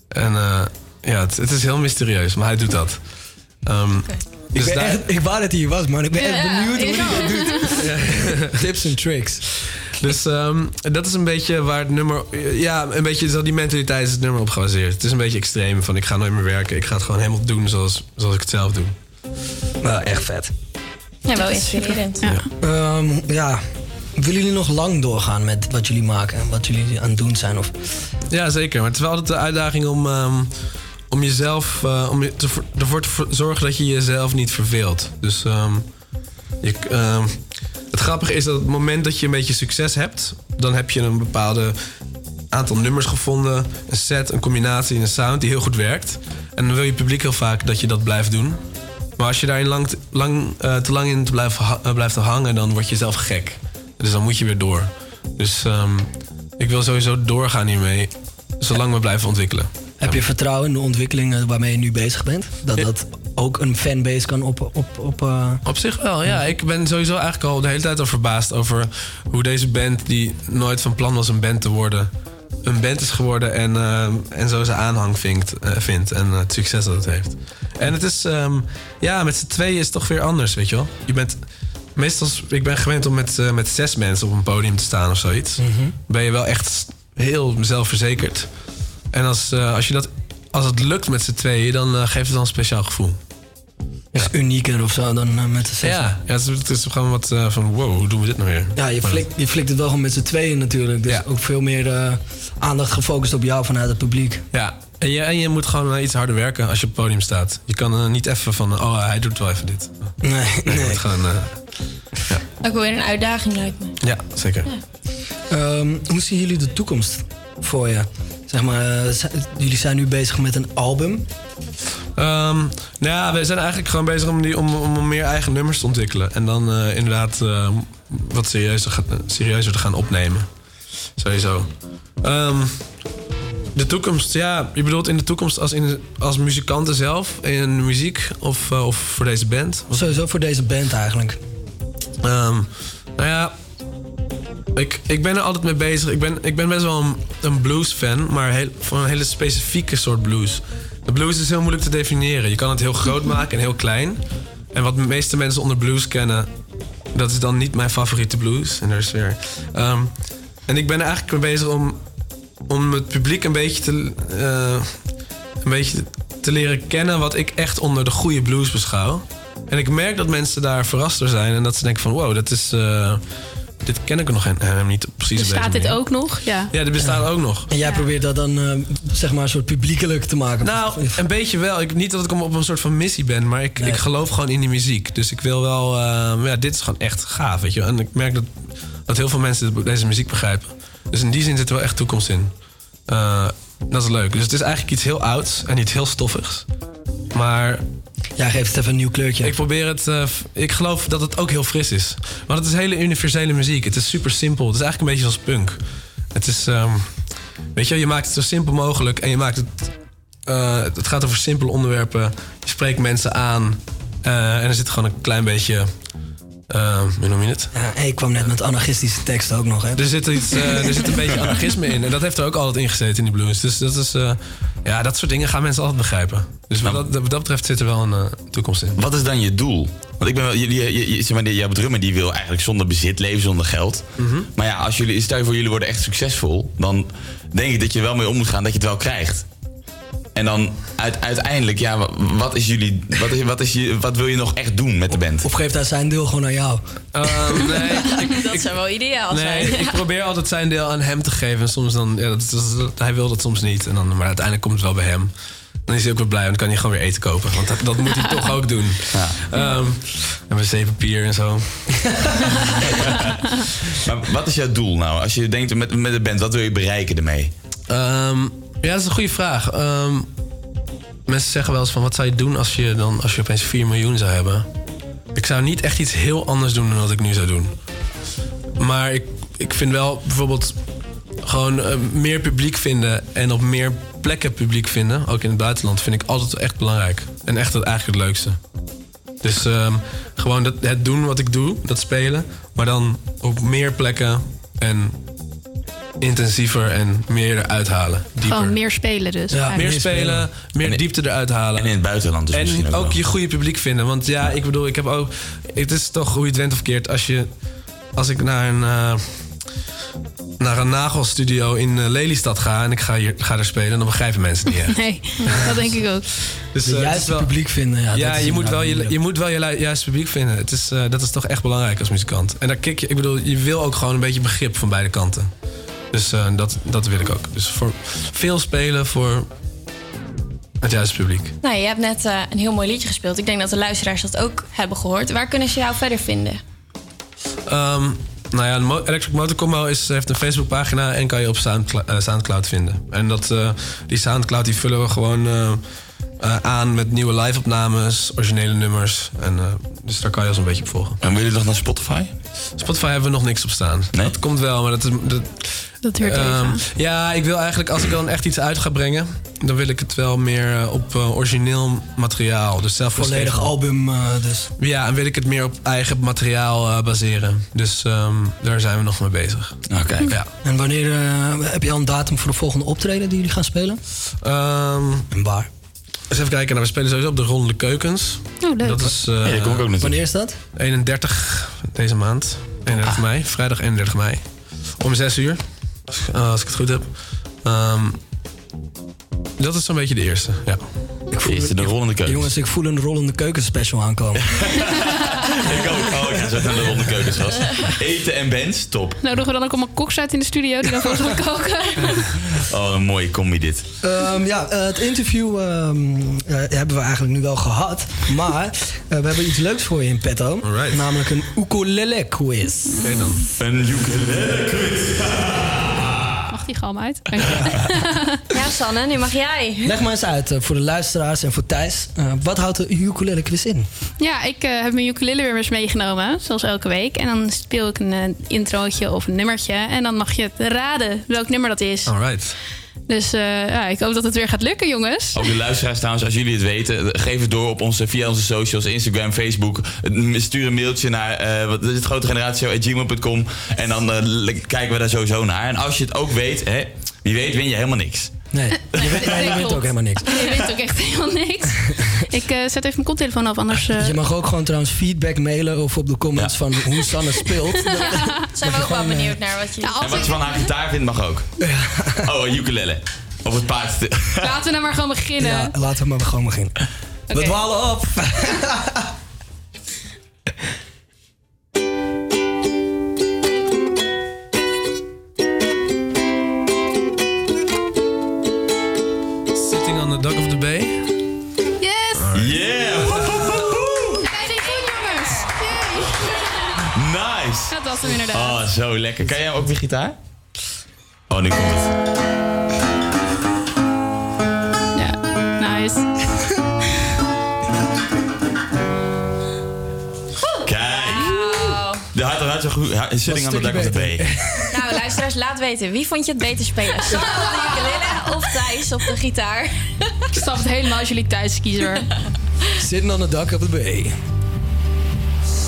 Speaker 36: En eh, ja, het, het is heel mysterieus, maar hij doet dat. Ehm,
Speaker 7: Ik,
Speaker 36: dus
Speaker 7: ben
Speaker 36: daar-
Speaker 7: echt, ik wou dat hij hier was, man. Ik ben
Speaker 36: Ja,
Speaker 7: echt benieuwd hoe hij dat doet. Tips en tricks.
Speaker 36: Dus ehm, dat is een beetje waar het nummer... Ja, een beetje zo die mentaliteit is het nummer op gebaseerd. Het is een beetje extreem van ik ga nooit meer werken. Ik ga het gewoon helemaal doen zoals, zoals ik het zelf doe.
Speaker 7: Nou, echt vet.
Speaker 10: Ja, wel inspirerend.
Speaker 7: Ja. Ehm, ja. Willen jullie nog lang doorgaan met wat jullie maken en wat jullie aan het doen zijn? Of...
Speaker 36: Ja, zeker. Maar het is wel altijd de uitdaging om, ehm, om jezelf... eh, om je te, voor- ervoor te zorgen dat je jezelf niet verveelt. Dus ehm, je, ehm, het grappige is dat op het moment dat je een beetje succes hebt... dan heb je een bepaalde aantal nummers gevonden. Een set, een combinatie, een sound die heel goed werkt. En dan wil je publiek heel vaak dat je dat blijft doen. Maar als je daarin lang, te- lang, eh, te lang in te blijven, eh, blijft hangen... dan word je zelf gek. Dus dan moet je weer door. Dus ehm, ik wil sowieso doorgaan hiermee... zolang we blijven ontwikkelen.
Speaker 7: Heb je vertrouwen in de ontwikkelingen waarmee je nu bezig bent? Dat dat ook een fanbase kan op... op, op eh,
Speaker 36: Op zich wel, ja. Ik ben sowieso eigenlijk al de hele tijd al verbaasd over hoe deze band, die nooit van plan was een band te worden, een band is geworden en, eh, en zo zijn aanhang vindt, eh, vindt en het succes dat het heeft. En het is, ehm, ja, met z'n tweeën is het toch weer anders, weet je wel. Je bent, meestal, ik ben gewend om met, met zes mensen op een podium te staan of zoiets. Ben je wel echt heel zelfverzekerd. En als, als, je dat, als het lukt met z'n tweeën, dan eh, geeft het dan een speciaal gevoel.
Speaker 7: is unieker of zo dan eh, met de zes.
Speaker 36: Ja, ja het, is, het is gewoon wat eh, van wow, hoe doen we dit nou weer?
Speaker 7: Ja, je flikt, je flikt het wel gewoon met z'n tweeën natuurlijk. Dus ook veel meer eh, aandacht gefocust op jou vanuit het publiek.
Speaker 36: Ja, en je, en je moet gewoon iets harder werken als je op het podium staat. Je kan niet even van, oh, hij doet wel even dit.
Speaker 7: Nee,
Speaker 36: nee. Je moet gewoon, eh,
Speaker 10: Ook wel weer een uitdaging lijkt me.
Speaker 36: ja, zeker.
Speaker 7: Ehm, hoe zien jullie de toekomst voor je? Zeg maar, eh, jullie zijn nu bezig met een album.
Speaker 36: Ehm, nou ja, we zijn eigenlijk gewoon bezig om, die, om, om meer eigen nummers te ontwikkelen. En dan eh, inderdaad eh, wat serieuzer, serieuzer te gaan opnemen. Sowieso. Ehm, de toekomst, ja, je bedoelt in de toekomst als, in, als muzikanten zelf in muziek of, of voor deze band?
Speaker 7: Sowieso voor deze band eigenlijk.
Speaker 36: Ehm, nou ja, ik, ik ben er altijd mee bezig. Ik ben, ik ben best wel een, blues-fan, maar heel, voor een hele specifieke soort blues. De blues is heel moeilijk te definiëren. Je kan het heel groot maken en heel klein. En wat de meeste mensen onder blues kennen, dat is dan niet mijn favoriete blues. En er is weer. ehm, en ik ben er eigenlijk mee bezig om, om het publiek een beetje te, eh, een beetje te leren kennen wat ik echt onder de goede blues beschouw. En ik merk dat mensen daar verrast door zijn en dat ze denken van wow, dat is. eh, dit ken ik nog helemaal niet precies
Speaker 12: Bestaat dit ook nog? Ja.
Speaker 36: Ja, dit bestaat ook nog.
Speaker 7: En jij probeert dat dan eh, zeg maar een soort publiekelijk te maken.
Speaker 36: Nou, een beetje wel. Ik, niet dat ik op een soort van missie ben, maar ik, ik geloof gewoon in die muziek. Dus ik wil wel, eh, ja, dit is gewoon echt gaaf, weet je. wel. En ik merk dat, dat heel veel mensen deze muziek begrijpen. Dus in die zin zit er wel echt toekomst in. Eh, dat is leuk. Dus het is eigenlijk iets heel ouds en iets heel stoffigs. Maar...
Speaker 7: Ja, geef het even een nieuw kleurtje.
Speaker 36: Ik probeer het... eh, ik geloof dat het ook heel fris is. Want het is hele universele muziek. Het is super simpel. Het is eigenlijk een beetje zoals punk. Het is... ehm, weet je, je maakt het zo simpel mogelijk en je maakt het... eh, het gaat over simpele onderwerpen. Je spreekt mensen aan. eh, en er zit gewoon een klein beetje... hoe noem je het?
Speaker 7: Ja, ik kwam net met anarchistische teksten ook nog, hè?
Speaker 36: Er zit, iets, eh, er zit een beetje anarchisme in. En dat heeft er ook altijd in gezeten in die blues. Dus dat is... eh, ja, dat soort dingen gaan mensen altijd begrijpen. Dus wat dat, wat dat betreft zit er wel een toekomst in.
Speaker 9: Wat is dan je doel? Want ik ben wel, jullie, je, je, zeg maar, jouw drummer die wil eigenlijk zonder bezit leven, zonder geld.
Speaker 36: Mhm.
Speaker 9: Maar ja, als jullie, stel je voor jullie worden echt succesvol, dan denk ik dat je er wel mee om moet gaan dat je het wel krijgt. En dan uit, uiteindelijk, ja, wa- wat is jullie, wat, is, wat, is je, wat wil je nog echt doen met de band?
Speaker 7: Of geeft hij zijn deel gewoon aan jou?
Speaker 36: Ehm, nee,
Speaker 10: dat zou wel ideaal
Speaker 36: Nee,
Speaker 10: zijn.
Speaker 36: ik probeer altijd zijn deel aan hem te geven. En soms dan, ja, dat, hij wil dat soms niet. En dan, maar uiteindelijk komt het wel bij hem. Dan is hij ook weer blij, want dan kan hij gewoon weer eten kopen. Want dat, dat moet hij toch ook doen. Ehm, en wc-papier en zo.
Speaker 9: Maar wat is jouw doel nou? Als je denkt met, met de band, wat wil je bereiken ermee?
Speaker 36: Ehm, ja, dat is een goede vraag. Ehm, mensen zeggen wel eens van, wat zou je doen als je, dan, als je opeens 4 miljoen zou hebben? Ik zou niet echt iets heel anders doen dan wat ik nu zou doen. Maar ik, ik vind wel bijvoorbeeld gewoon eh, meer publiek vinden en op meer plekken publiek vinden, ook in het buitenland, vind ik altijd echt belangrijk. En echt het, eigenlijk het leukste. Dus ehm, gewoon dat, het doen wat ik doe, dat spelen, maar dan op meer plekken en intensiever en meer eruit halen. Dieper.
Speaker 12: Gewoon meer spelen dus.
Speaker 36: Ja,
Speaker 12: eigenlijk.
Speaker 36: meer spelen, meer diepte eruit halen.
Speaker 9: En in het buitenland dus misschien
Speaker 36: En
Speaker 9: ook
Speaker 36: ook
Speaker 9: wel.
Speaker 36: je goede publiek vinden. Want ja, ik bedoel, ik heb ook... Het is toch hoe je het went of keert. Als, je, als ik naar een, eh, naar een nagelstudio in eh, Lelystad ga... en ik ga, hier, ga er spelen, dan begrijpen mensen het niet echt.
Speaker 12: Nee, dat denk ik ook.
Speaker 36: Dus,
Speaker 7: Het
Speaker 36: eh,
Speaker 7: juiste
Speaker 36: wel-
Speaker 7: publiek vinden, ja.
Speaker 36: Ja, je, moet wel je, je moet wel je juiste publiek vinden. Het is, eh, dat is toch echt belangrijk als muzikant. En daar kijk je, ik bedoel, je wil ook gewoon een beetje begrip van beide kanten. Dus eh, dat, dat wil ik ook. Dus voor veel spelen voor het juiste publiek.
Speaker 10: Nou, je hebt net eh, een heel mooi liedje gespeeld. Ik denk dat de luisteraars dat ook hebben gehoord. Waar kunnen ze jou verder vinden?
Speaker 36: Ehm, nou ja, Mo- Electric Motor Combo is, heeft een Facebookpagina en kan je op Soundcloud, eh, Soundcloud vinden. En dat, eh, die Soundcloud die vullen we gewoon aan met nieuwe live-opnames, originele nummers. En, eh, dus daar kan je ons een beetje op volgen.
Speaker 9: En wil je nog naar Spotify?
Speaker 36: Spotify hebben we nog niks op staan. Dat komt wel, maar dat is... Dat,
Speaker 12: Dat duurt even
Speaker 36: Ehm, ja, ik wil eigenlijk, als ik dan echt iets uit ga brengen, dan wil ik het wel meer eh, op eh, origineel materiaal. Dus zelf
Speaker 7: Volledig album, eh, dus.
Speaker 36: Ja, en wil ik het meer op eigen materiaal eh, baseren. Dus ehm, daar zijn we nog mee bezig.
Speaker 9: Oké.
Speaker 36: Ja.
Speaker 7: En wanneer heb je al een datum voor de volgende optreden die jullie gaan spelen?
Speaker 36: Ehm,
Speaker 7: en waar?
Speaker 36: Eens even kijken. Nou, we spelen sowieso op de Ronde Keukens.
Speaker 12: Oh, leuk.
Speaker 36: Dat is... eh,
Speaker 9: Ja, kom ik ook naartoe.
Speaker 7: Wanneer is dat?
Speaker 36: 31 deze maand. 31 mei. Vrijdag 31 mei. Om 6 uur. Als, eh, als ik het goed heb. Ehm, dat is zo'n beetje de eerste, ja.
Speaker 7: Ik voel,
Speaker 9: Eerste de rollende keukens.
Speaker 7: Jongens, ik voel een rollende keukenspecial aankomen.
Speaker 9: Ik ook. Oh, ga zo naar de ronde keukens vast. Eten en bands, top.
Speaker 12: Nodigen we dan ook allemaal koks uit in de studio die dan voor ons gaan koken?
Speaker 9: Oh, een mooie combi dit.
Speaker 7: Ehm, ja, eh, het interview ehm, eh, hebben we eigenlijk nu wel gehad. Maar eh, we hebben iets leuks voor je in petto. Namelijk een ukulele quiz.
Speaker 36: Oké dan.
Speaker 9: Een ukulele quiz.
Speaker 12: Mag die galm uit?
Speaker 10: Ja, Sanne, nu mag jij.
Speaker 7: Leg maar eens uit eh, voor de luisteraars en voor Thijs. eh, wat houdt de ukulele quiz in?
Speaker 12: Ja, ik eh, heb mijn ukulele weer eens meegenomen, zoals elke week. En dan speel ik een introotje of een nummertje. En dan mag je raden welk nummer dat is.
Speaker 36: Alright.
Speaker 12: Dus eh, ja, ik hoop dat het weer gaat lukken, jongens.
Speaker 9: Ook de luisteraars trouwens, als jullie het weten, geef het door op onze, via onze socials, Instagram, Facebook. Stuur een mailtje naar eh wat generatie@gmail.com en dan eh, kijken we daar sowieso naar. En als je het ook weet, hè, wie weet win je helemaal niks.
Speaker 7: Nee, je weet, nee, je weet
Speaker 12: klopt.
Speaker 7: ook helemaal niks.
Speaker 12: Je weet ook echt helemaal niks. Ik eh, zet even mijn koptelefoon af, anders... eh,
Speaker 7: Je mag ook gewoon trouwens feedback mailen of op de comments van hoe Sanne speelt.
Speaker 10: Zijn we ook wel benieuwd naar wat je...
Speaker 9: En wat je van haar gitaar vindt mag ook. Oh, een ukulele. Of het paard.
Speaker 12: Laten we nou maar gewoon beginnen.
Speaker 7: Ja, laten we maar gewoon beginnen. We
Speaker 12: Oké.
Speaker 7: dwalen op.
Speaker 9: Oh, zo lekker. Kan jij ook weer gitaar? Oh, nu komt het. Ja, nice. Kijk. De hart en hart goed zitting aan de dak of de B.
Speaker 10: Nou, luisteraars, laat weten. Wie vond je het beter spelen? Sam op de of Thijs op de gitaar?
Speaker 12: Ik snap het helemaal als jullie thuis kiezen.
Speaker 7: Zitten aan de dak op de B.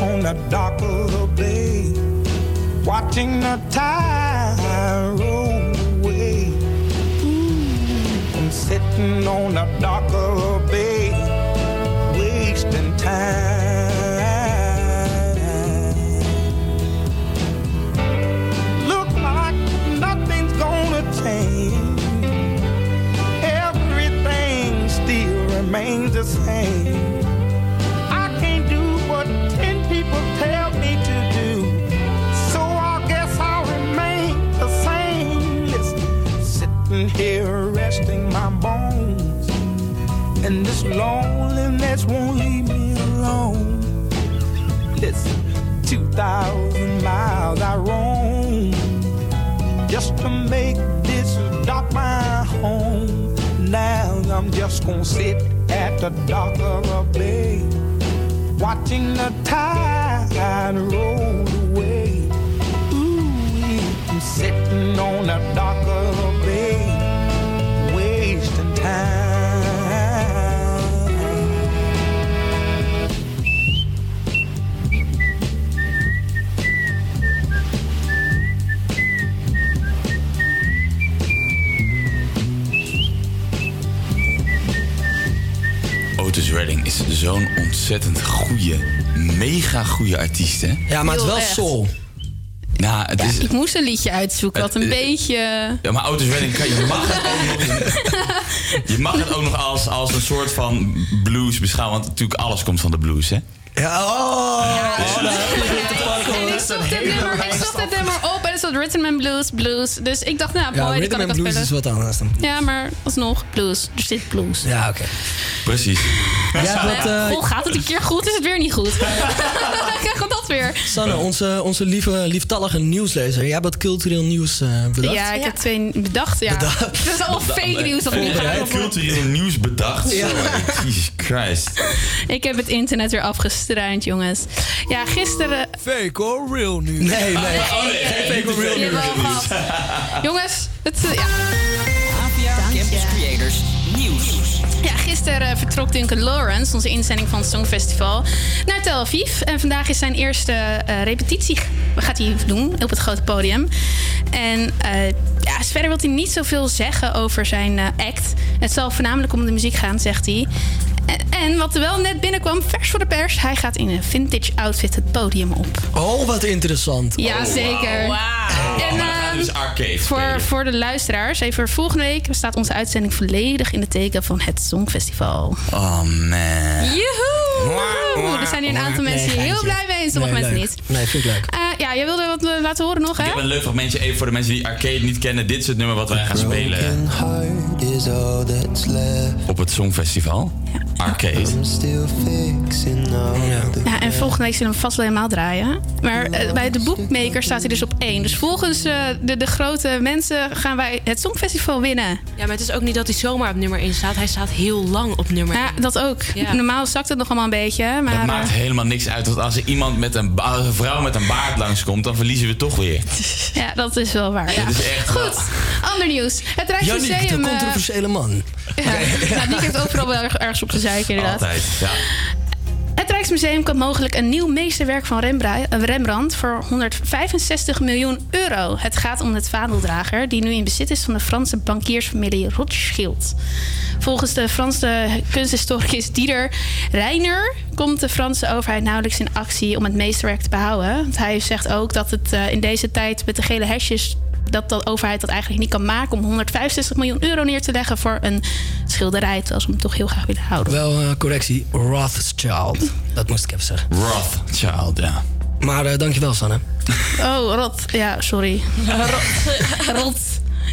Speaker 38: on the dock of the bay, watching the tide roll away. Ooh, I'm sitting on the dock of the bay, wasting time. Look like nothing's gonna change. Everything still remains the same. This loneliness won't leave me alone. Listen, 2,000 miles I roam just to make this dock my home. Now I'm just gonna sit at the dock of a bay, watching the tide roll away. Ooh, sitting on the dock
Speaker 9: is zo'n ontzettend goede, mega goede artiest, hè?
Speaker 7: Ja, maar het is wel
Speaker 12: echt.
Speaker 7: soul.
Speaker 9: Nou, het is...
Speaker 12: Ik moest een liedje uitzoeken wat een beetje...
Speaker 9: Ja, maar Otis Redding, kan, je mag het ook nog, je mag het ook nog als, als een soort van blues beschouwen. Want natuurlijk alles komt van de blues, hè?
Speaker 7: Ja, oh!
Speaker 12: En ik zocht nummer, ik zocht dit nummer op en er stond Rhythm and Blues, blues. Dus ik dacht, nou,
Speaker 7: Ja,
Speaker 12: mooi, die
Speaker 7: rhythm
Speaker 12: kan ik
Speaker 7: and
Speaker 12: wel
Speaker 7: blues
Speaker 12: spelen.
Speaker 7: is wat anders dan.
Speaker 12: Ja, maar alsnog, blues. Er zit blues.
Speaker 7: Ja, oké.
Speaker 9: Precies.
Speaker 7: Hebt wat, eh,
Speaker 12: Goh, gaat het een keer goed, is het weer niet goed. Krijgen we dat weer.
Speaker 7: Sanne, onze, onze lieve, lieftallige nieuwslezer. Jij hebt wat cultureel nieuws eh, bedacht.
Speaker 12: Ja, ik heb twee bedacht. Ja.
Speaker 7: Bedacht.
Speaker 12: Dat is allemaal fake nieuws. Dat
Speaker 9: Voorbereid
Speaker 12: gaat.
Speaker 9: cultureel nieuws bedacht.
Speaker 7: Ja.
Speaker 9: Zo, Jesus Christ.
Speaker 12: Ik heb het internet weer afgestruind, jongens. Ja, gisteren...
Speaker 7: Fake or real nieuws? Nee, nee.
Speaker 9: Oh nee, geen fake of real nieuws.
Speaker 12: gehad. Jongens, het, eh, ja.
Speaker 39: APA Campus Creators
Speaker 12: Ja, gisteren eh, vertrok Duncan Lawrence, onze inzending van het Songfestival, naar Tel Aviv. En vandaag is zijn eerste eh, repetitie. Gaat hij doen op het grote podium. En eh, ja, verder wil hij niet zoveel zeggen over zijn act. Het zal voornamelijk om de muziek gaan, zegt hij. En, en wat er wel net binnenkwam, vers voor de pers, hij gaat in een vintage outfit het podium op.
Speaker 7: Oh, wat interessant.
Speaker 12: Ja, zeker. En,
Speaker 9: Oh, dan
Speaker 12: eh,
Speaker 9: gaan we dus arcade
Speaker 12: voor, voor de luisteraars, even volgende week staat onze uitzending volledig in het teken van het Songfestival.
Speaker 9: Oh man.
Speaker 12: Joehoe! Er zijn hier een aantal
Speaker 9: Nee,
Speaker 12: mensen hier heel blij mee en sommige
Speaker 9: Nee,
Speaker 12: mensen
Speaker 9: leuk.
Speaker 12: niet.
Speaker 7: Nee, vind ik leuk.
Speaker 12: Eh, ja, jij wilde wat eh, laten horen nog,
Speaker 9: Ik
Speaker 12: hè?
Speaker 9: heb een leuk fragmentje even voor de mensen die arcade niet kennen. Dit is het nummer wat wij gaan spelen op het Songfestival. Arcade.
Speaker 12: Ja, en volgende week zullen we hem vast wel helemaal draaien. Maar eh, bij de boekmaker staat hij dus op één. Dus volgens eh, de, de grote mensen gaan wij het Songfestival winnen.
Speaker 14: Ja, maar het is ook niet dat hij zomaar op nummer 1 staat. Hij staat heel lang op nummer 1.
Speaker 12: Ja, dat ook.
Speaker 14: Ja.
Speaker 12: Normaal zakt het nog allemaal een beetje. Maar
Speaker 9: Dat maakt
Speaker 12: eh,
Speaker 9: helemaal niks uit. Want als er iemand met een, ba- als een vrouw met een baard langskomt, dan verliezen we toch weer.
Speaker 12: ja, dat is wel waar. Ja.
Speaker 9: Dat is echt wel-
Speaker 12: Goed, ander nieuws. Het Rijksmuseum...
Speaker 7: de
Speaker 12: eh,
Speaker 7: controversiële man.
Speaker 12: ja, ja, Nick heeft overal wel erg- ergens op te zeiken, inderdaad.
Speaker 9: Altijd, ja.
Speaker 12: Het Rijksmuseum koopt mogelijk een nieuw meesterwerk van eh, Rembrandt voor 165 miljoen euro. Het gaat om het vaandeldrager die nu in bezit is van de Franse bankiersfamilie Rothschild. Volgens de Franse kunsthistoricus Dieter Reiner komt de Franse overheid nauwelijks in actie om het meesterwerk te behouden. Hij zegt ook dat het eh, in deze tijd met de gele hesjes dat de overheid dat eigenlijk niet kan maken om 165 miljoen euro neer te leggen voor een schilderij, terwijl ze hem toch heel graag willen houden.
Speaker 7: Wel eh, correctie, Rothschild. Dat moest ik even zeggen.
Speaker 9: Rothschild, ja.
Speaker 7: Maar eh, dankjewel, Sanne.
Speaker 12: Oh, rot. Ja, sorry. Rot. rot.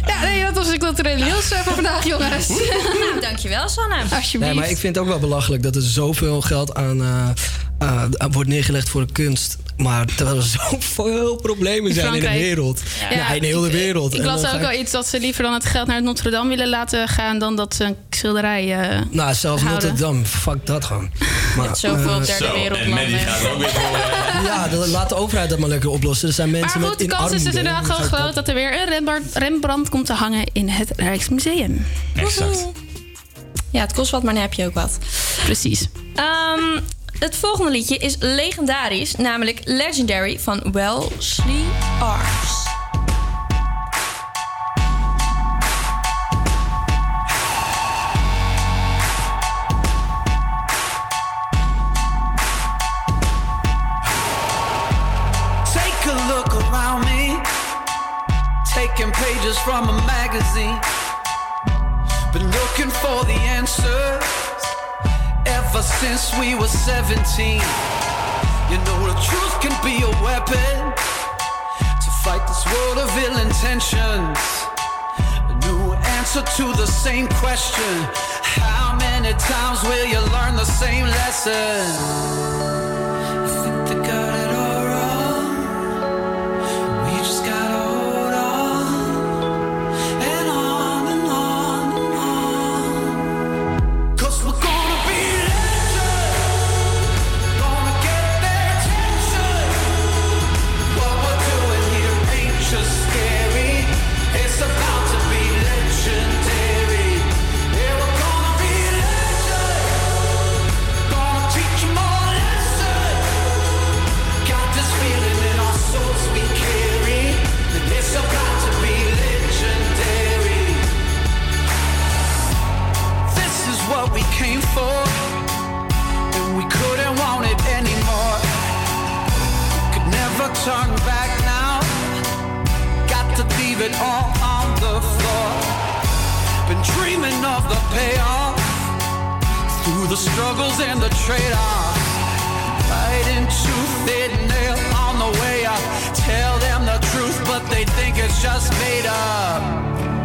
Speaker 12: Ja, nee, dat was ik nieuws eh, voor vandaag, jongens.
Speaker 10: Nou, dankjewel, Sanne.
Speaker 12: Alsjeblieft.
Speaker 7: Nee, maar ik vind het ook wel belachelijk dat er zoveel geld aan eh, eh, wordt neergelegd voor de kunst. Maar terwijl er zoveel problemen zijn in de wereld. Ja, in heel de wereld.
Speaker 12: Ik las ook al iets dat ze liever dan het geld naar Notre Dame willen laten gaan dan dat ze een schilderij. eh,
Speaker 7: Nou, zelfs
Speaker 12: houden.
Speaker 7: Notre Dame, fuck dat gewoon. Maar,
Speaker 12: zoveel
Speaker 7: eh,
Speaker 12: derde
Speaker 9: Zo, en
Speaker 12: wereldlanden.
Speaker 9: Maddie gaat ook weer voor... eh,
Speaker 7: Ja, dan laat de overheid dat maar lekker oplossen. Er zijn mensen
Speaker 12: Maar goed,
Speaker 7: met
Speaker 12: de
Speaker 7: in
Speaker 12: kans is dus inderdaad gewoon groot dat er weer een Rembrandt, Rembrandt komt te hangen in het Rijksmuseum.
Speaker 9: Exact.
Speaker 10: Ja, het kost wat, maar dan heb je ook wat.
Speaker 12: Precies.
Speaker 10: Ehm, het volgende liedje is legendarisch, namelijk Legendary van Wellesley Arms.
Speaker 28: Taking pages from a magazine. Been looking for the answers ever since we were 17. You know, the truth can be a weapon to fight this world of ill intentions. A new answer to the same question How many times will you learn the same lesson? Came for. And we couldn't want it anymore. Could never turn back now. Got to leave it all on the floor. Been dreaming of the payoff. Through the struggles and the trade-offs. Fighting tooth and nail on the way up. Tell them the truth, but they think it's just made up.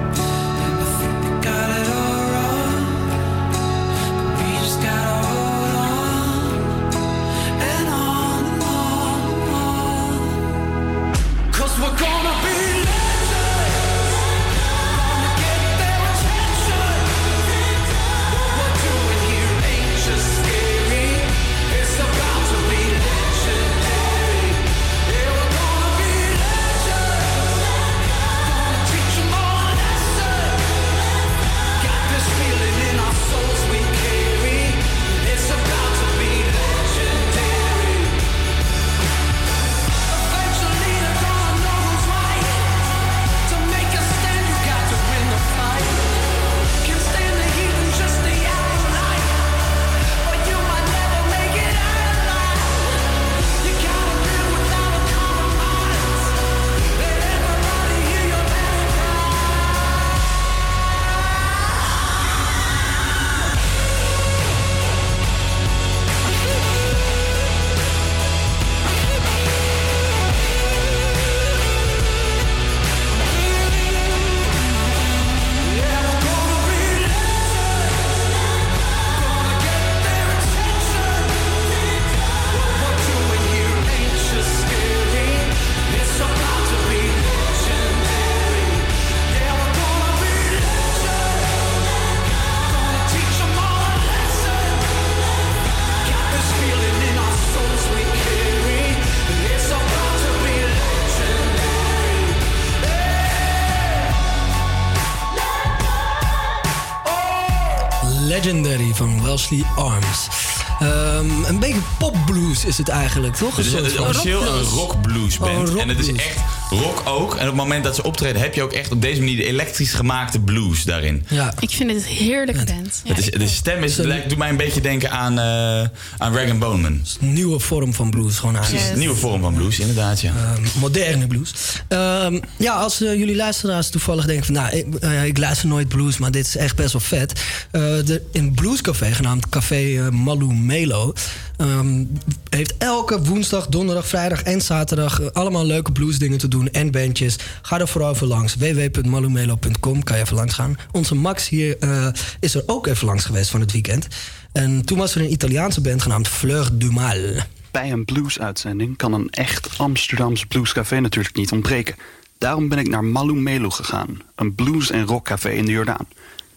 Speaker 7: Wellesley Arms. Ehm, een beetje popblues is het eigenlijk, toch?
Speaker 9: Het is officieel een rockblues
Speaker 7: Oh,
Speaker 9: band.
Speaker 7: een
Speaker 9: en het is echt rock ook. En op het moment dat ze optreden heb je ook echt op deze manier de elektrisch gemaakte blues daarin.
Speaker 7: Ja.
Speaker 12: Ik vind het een heerlijke band.
Speaker 9: Het is, de stem is, lijkt, doet mij een beetje denken aan, eh aan Rag Bone Man.
Speaker 7: Een nieuwe vorm van blues, gewoon
Speaker 9: Precies,
Speaker 7: eigenlijk.
Speaker 9: een nieuwe vorm van blues, inderdaad, ja.
Speaker 7: Ehm, moderne blues. Ehm, ja, als eh, jullie luisteraars toevallig denken van... nou, ik, eh, ik luister nooit blues, maar dit is echt best wel vet. Eh de, een bluescafé genaamd Café Malu Melo... ehm, heeft elke woensdag, donderdag, vrijdag en zaterdag... allemaal leuke bluesdingen te doen en bandjes. Ga er vooral even langs. www.malumelo.com kan je even langs gaan. Onze Max hier eh, is er ook even langs geweest van het weekend. En toen was er een Italiaanse band genaamd Fleur du Mal...
Speaker 13: Bij een bluesuitzending kan een echt Amsterdams bluescafé natuurlijk niet ontbreken. Daarom ben ik naar Malu Melu gegaan, een blues- en rockcafé in de Jordaan.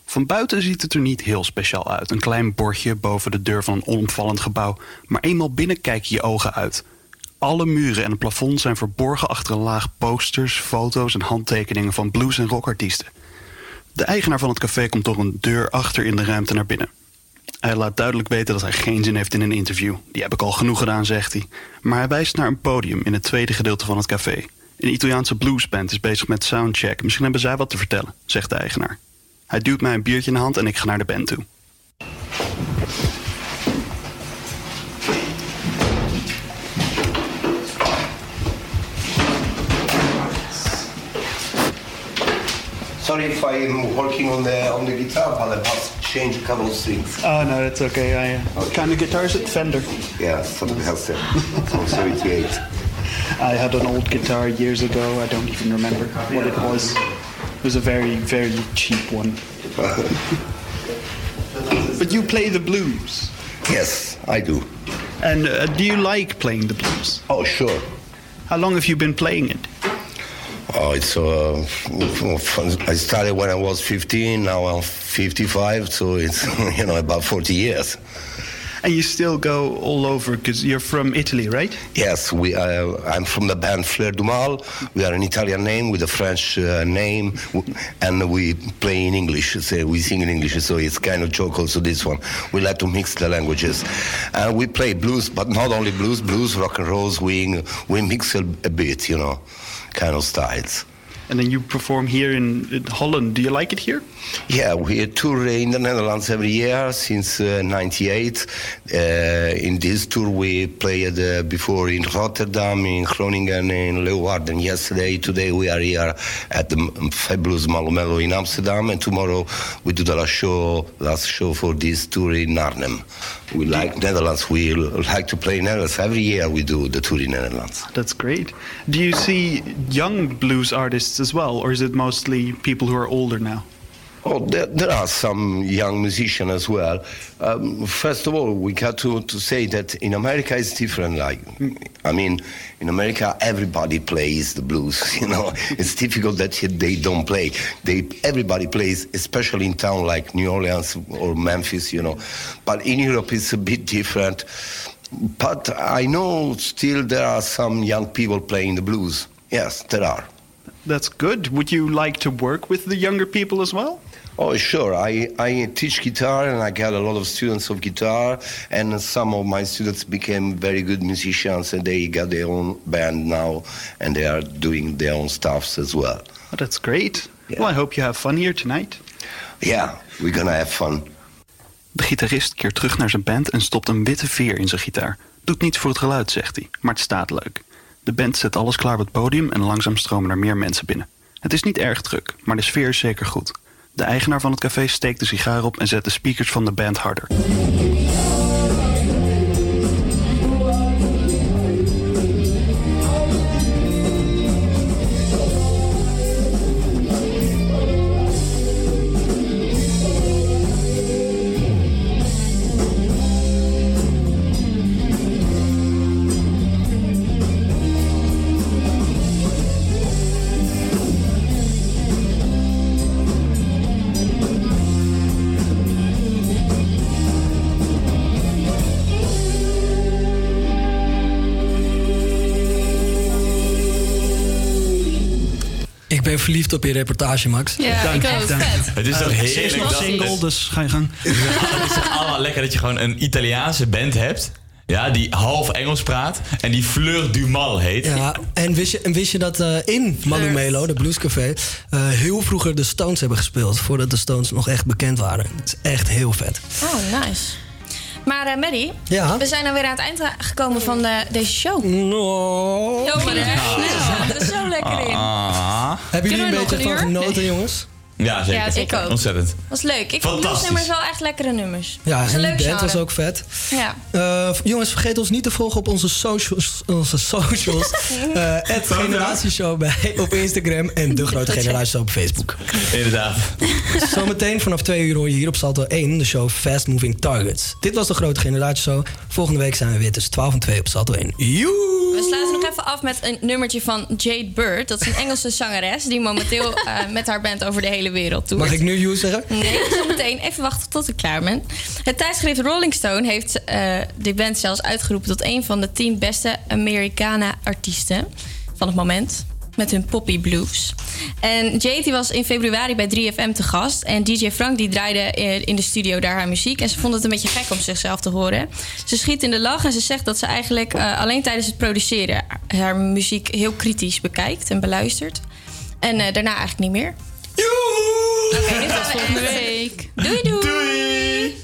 Speaker 13: Van buiten ziet het er niet heel speciaal uit. Een klein bordje boven de deur van een onopvallend gebouw. Maar eenmaal binnen kijk je je ogen uit. Alle muren en het plafond zijn verborgen achter een laag posters, foto's en handtekeningen van blues- en rockartiesten. De eigenaar van het café komt door een deur achter in de ruimte naar binnen. Hij laat duidelijk weten dat hij geen zin heeft in een interview. Die heb ik al genoeg gedaan, zegt hij. Maar hij wijst naar een podium in het tweede gedeelte van het café. Een Italiaanse bluesband is bezig met soundcheck. Misschien hebben zij wat te vertellen, zegt de eigenaar. Hij duwt mij een biertje in de hand en ik ga naar de band toe.
Speaker 40: Sorry if I'm working on the on the guitar, but I must change a couple of things.
Speaker 13: Oh no, that's okay. I, uh, What kind of guitar is it? Fender.
Speaker 40: Yeah, something else. there. From 78.
Speaker 13: I had an old guitar years ago. I don't even remember what it was. It was a very, very cheap one. but you play the blues.
Speaker 40: Yes, I do.
Speaker 13: And uh, do you like playing the blues?
Speaker 40: Oh, sure.
Speaker 13: How long have you been playing it?
Speaker 40: Oh, it's uh, I started when I was 15. Now I'm 55, so it's you know about 40 years.
Speaker 13: And you still go all over because you're from Italy, right?
Speaker 40: Yes, we. Uh, I'm from the band Fleur du Mal. We are an Italian name with a French uh, name, and we play in English. So we sing in English, so it's kind of joke. Also, this one we like to mix the languages, and we play blues, but not only blues, blues, rock and roll, swing. We mix a, a bit, you know, Carol Stiles.
Speaker 13: And then you perform here in, in Holland. Do you like it here?
Speaker 40: Yeah, we tour in the Netherlands every year since '98. Uh, in this tour, we played uh, before in Rotterdam, in Groningen, in Leeuwarden. Yesterday, today we are here at the Fabulous Malomelo in Amsterdam, and tomorrow we do the last show, last show for this tour in Arnhem. We like Netherlands. We like to play in Netherlands every year. We do the tour in Netherlands.
Speaker 13: That's great. Do you see young blues artists as well, or is it mostly people who are older now?
Speaker 40: Oh, there, there are some young musicians as well. Um, first of all, we got to, to say that in America it's different. Like, I mean, in America everybody plays the blues. You know, it's difficult that they don't play. They everybody plays, especially in town like New Orleans or Memphis. You know, but in Europe it's a bit different. But I know still there are some young people playing the blues. Yes, there are.
Speaker 13: That's good. Would you like to work with the younger people as well?
Speaker 40: Oh, sure. I, I teach guitar and I got a lot of students of guitar, and some of my students became very good musicians and they got their own band now and they are doing their own stuffs as well.
Speaker 13: Oh, that's great. Well, I hope you have fun here tonight.
Speaker 40: Yeah, we're gonna have fun.
Speaker 13: De gitarist keert terug naar zijn band en stopt een witte veer in zijn gitaar. Doet niets voor het geluid, zegt hij, maar het staat leuk. De band zet alles klaar op het podium en langzaam stromen er meer mensen binnen. Het is niet erg druk, maar de sfeer is zeker goed. De eigenaar van het café steekt de sigaar op en zet de speakers van de band harder.
Speaker 7: Verliefd op je reportage, Max.
Speaker 12: Ja,
Speaker 13: Dank,
Speaker 12: ik ook.
Speaker 13: dank.
Speaker 9: Het is toch
Speaker 13: is
Speaker 9: heerlijk
Speaker 13: nog
Speaker 9: dat
Speaker 13: single, dus ga je gang.
Speaker 9: Het is allemaal lekker dat je gewoon een Italiaanse band hebt. Ja, die half Engels praat. En die Fleur du Mal heet.
Speaker 7: Ja, en wist je, en wist je dat eh, in Malumelo, de bluescafé, eh, heel vroeger de Stones hebben gespeeld. Voordat de Stones nog echt bekend waren. Het is echt heel vet.
Speaker 10: Oh, nice. Maar eh Maddie,
Speaker 7: Ja?
Speaker 10: we zijn alweer aan het eind gekomen van de, deze show.
Speaker 7: No.
Speaker 10: Jammer hè? Ja, er is zo lekker in.
Speaker 9: Ah.
Speaker 7: Hebben jullie een beetje van genoten, jongens?
Speaker 9: Ja, zeker.
Speaker 10: Ja, zeker. ook.
Speaker 9: Ontzettend.
Speaker 10: was leuk. Ik vond bluesnummers wel echt lekkere nummers.
Speaker 7: Ja, en
Speaker 10: leuk
Speaker 7: band was ook vet.
Speaker 10: Ja.
Speaker 7: Eh, jongens, vergeet ons niet te volgen op onze socials. Onze socials. Eh Generatieshow bij, op Instagram en De Grote Generatieshow op Facebook.
Speaker 9: Inderdaad.
Speaker 7: Zometeen vanaf twee uur hoor je hier op Salto 1 de show Fast Moving Targets. Dit was De Grote Generatieshow. Volgende week zijn we weer tussen 12 en 2 op Salto 1. Joe!
Speaker 10: We sluiten nog even af met een nummertje van Jade Bird. Dat is een Engelse zangeres die momenteel eh, met haar band over de hele wereld toert.
Speaker 7: Mag ik nu you zeggen?
Speaker 10: Nee, zometeen. Even wachten tot ik klaar ben. Het tijdschrift Rolling Stone heeft eh de band zelfs uitgeroepen... tot een van de tien beste Americana-artiesten van het moment. Met hun poppy blues. En Jade die was in februari bij 3FM te gast. En DJ Frank die draaide in de studio daar haar muziek. En ze vond het een beetje gek om zichzelf te horen. Ze schiet in de lach en ze zegt dat ze eigenlijk eh, alleen tijdens het produceren... haar muziek heel kritisch bekijkt en beluistert. En eh, daarna eigenlijk niet meer. Oké, we
Speaker 12: volgende week.
Speaker 10: Doei doei.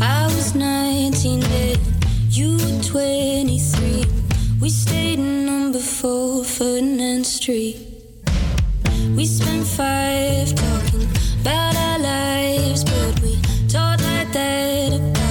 Speaker 41: I was 19 then, you were 23. We stayed in number four Ferdinand Street. We spent five talking about our lives, but we talked like that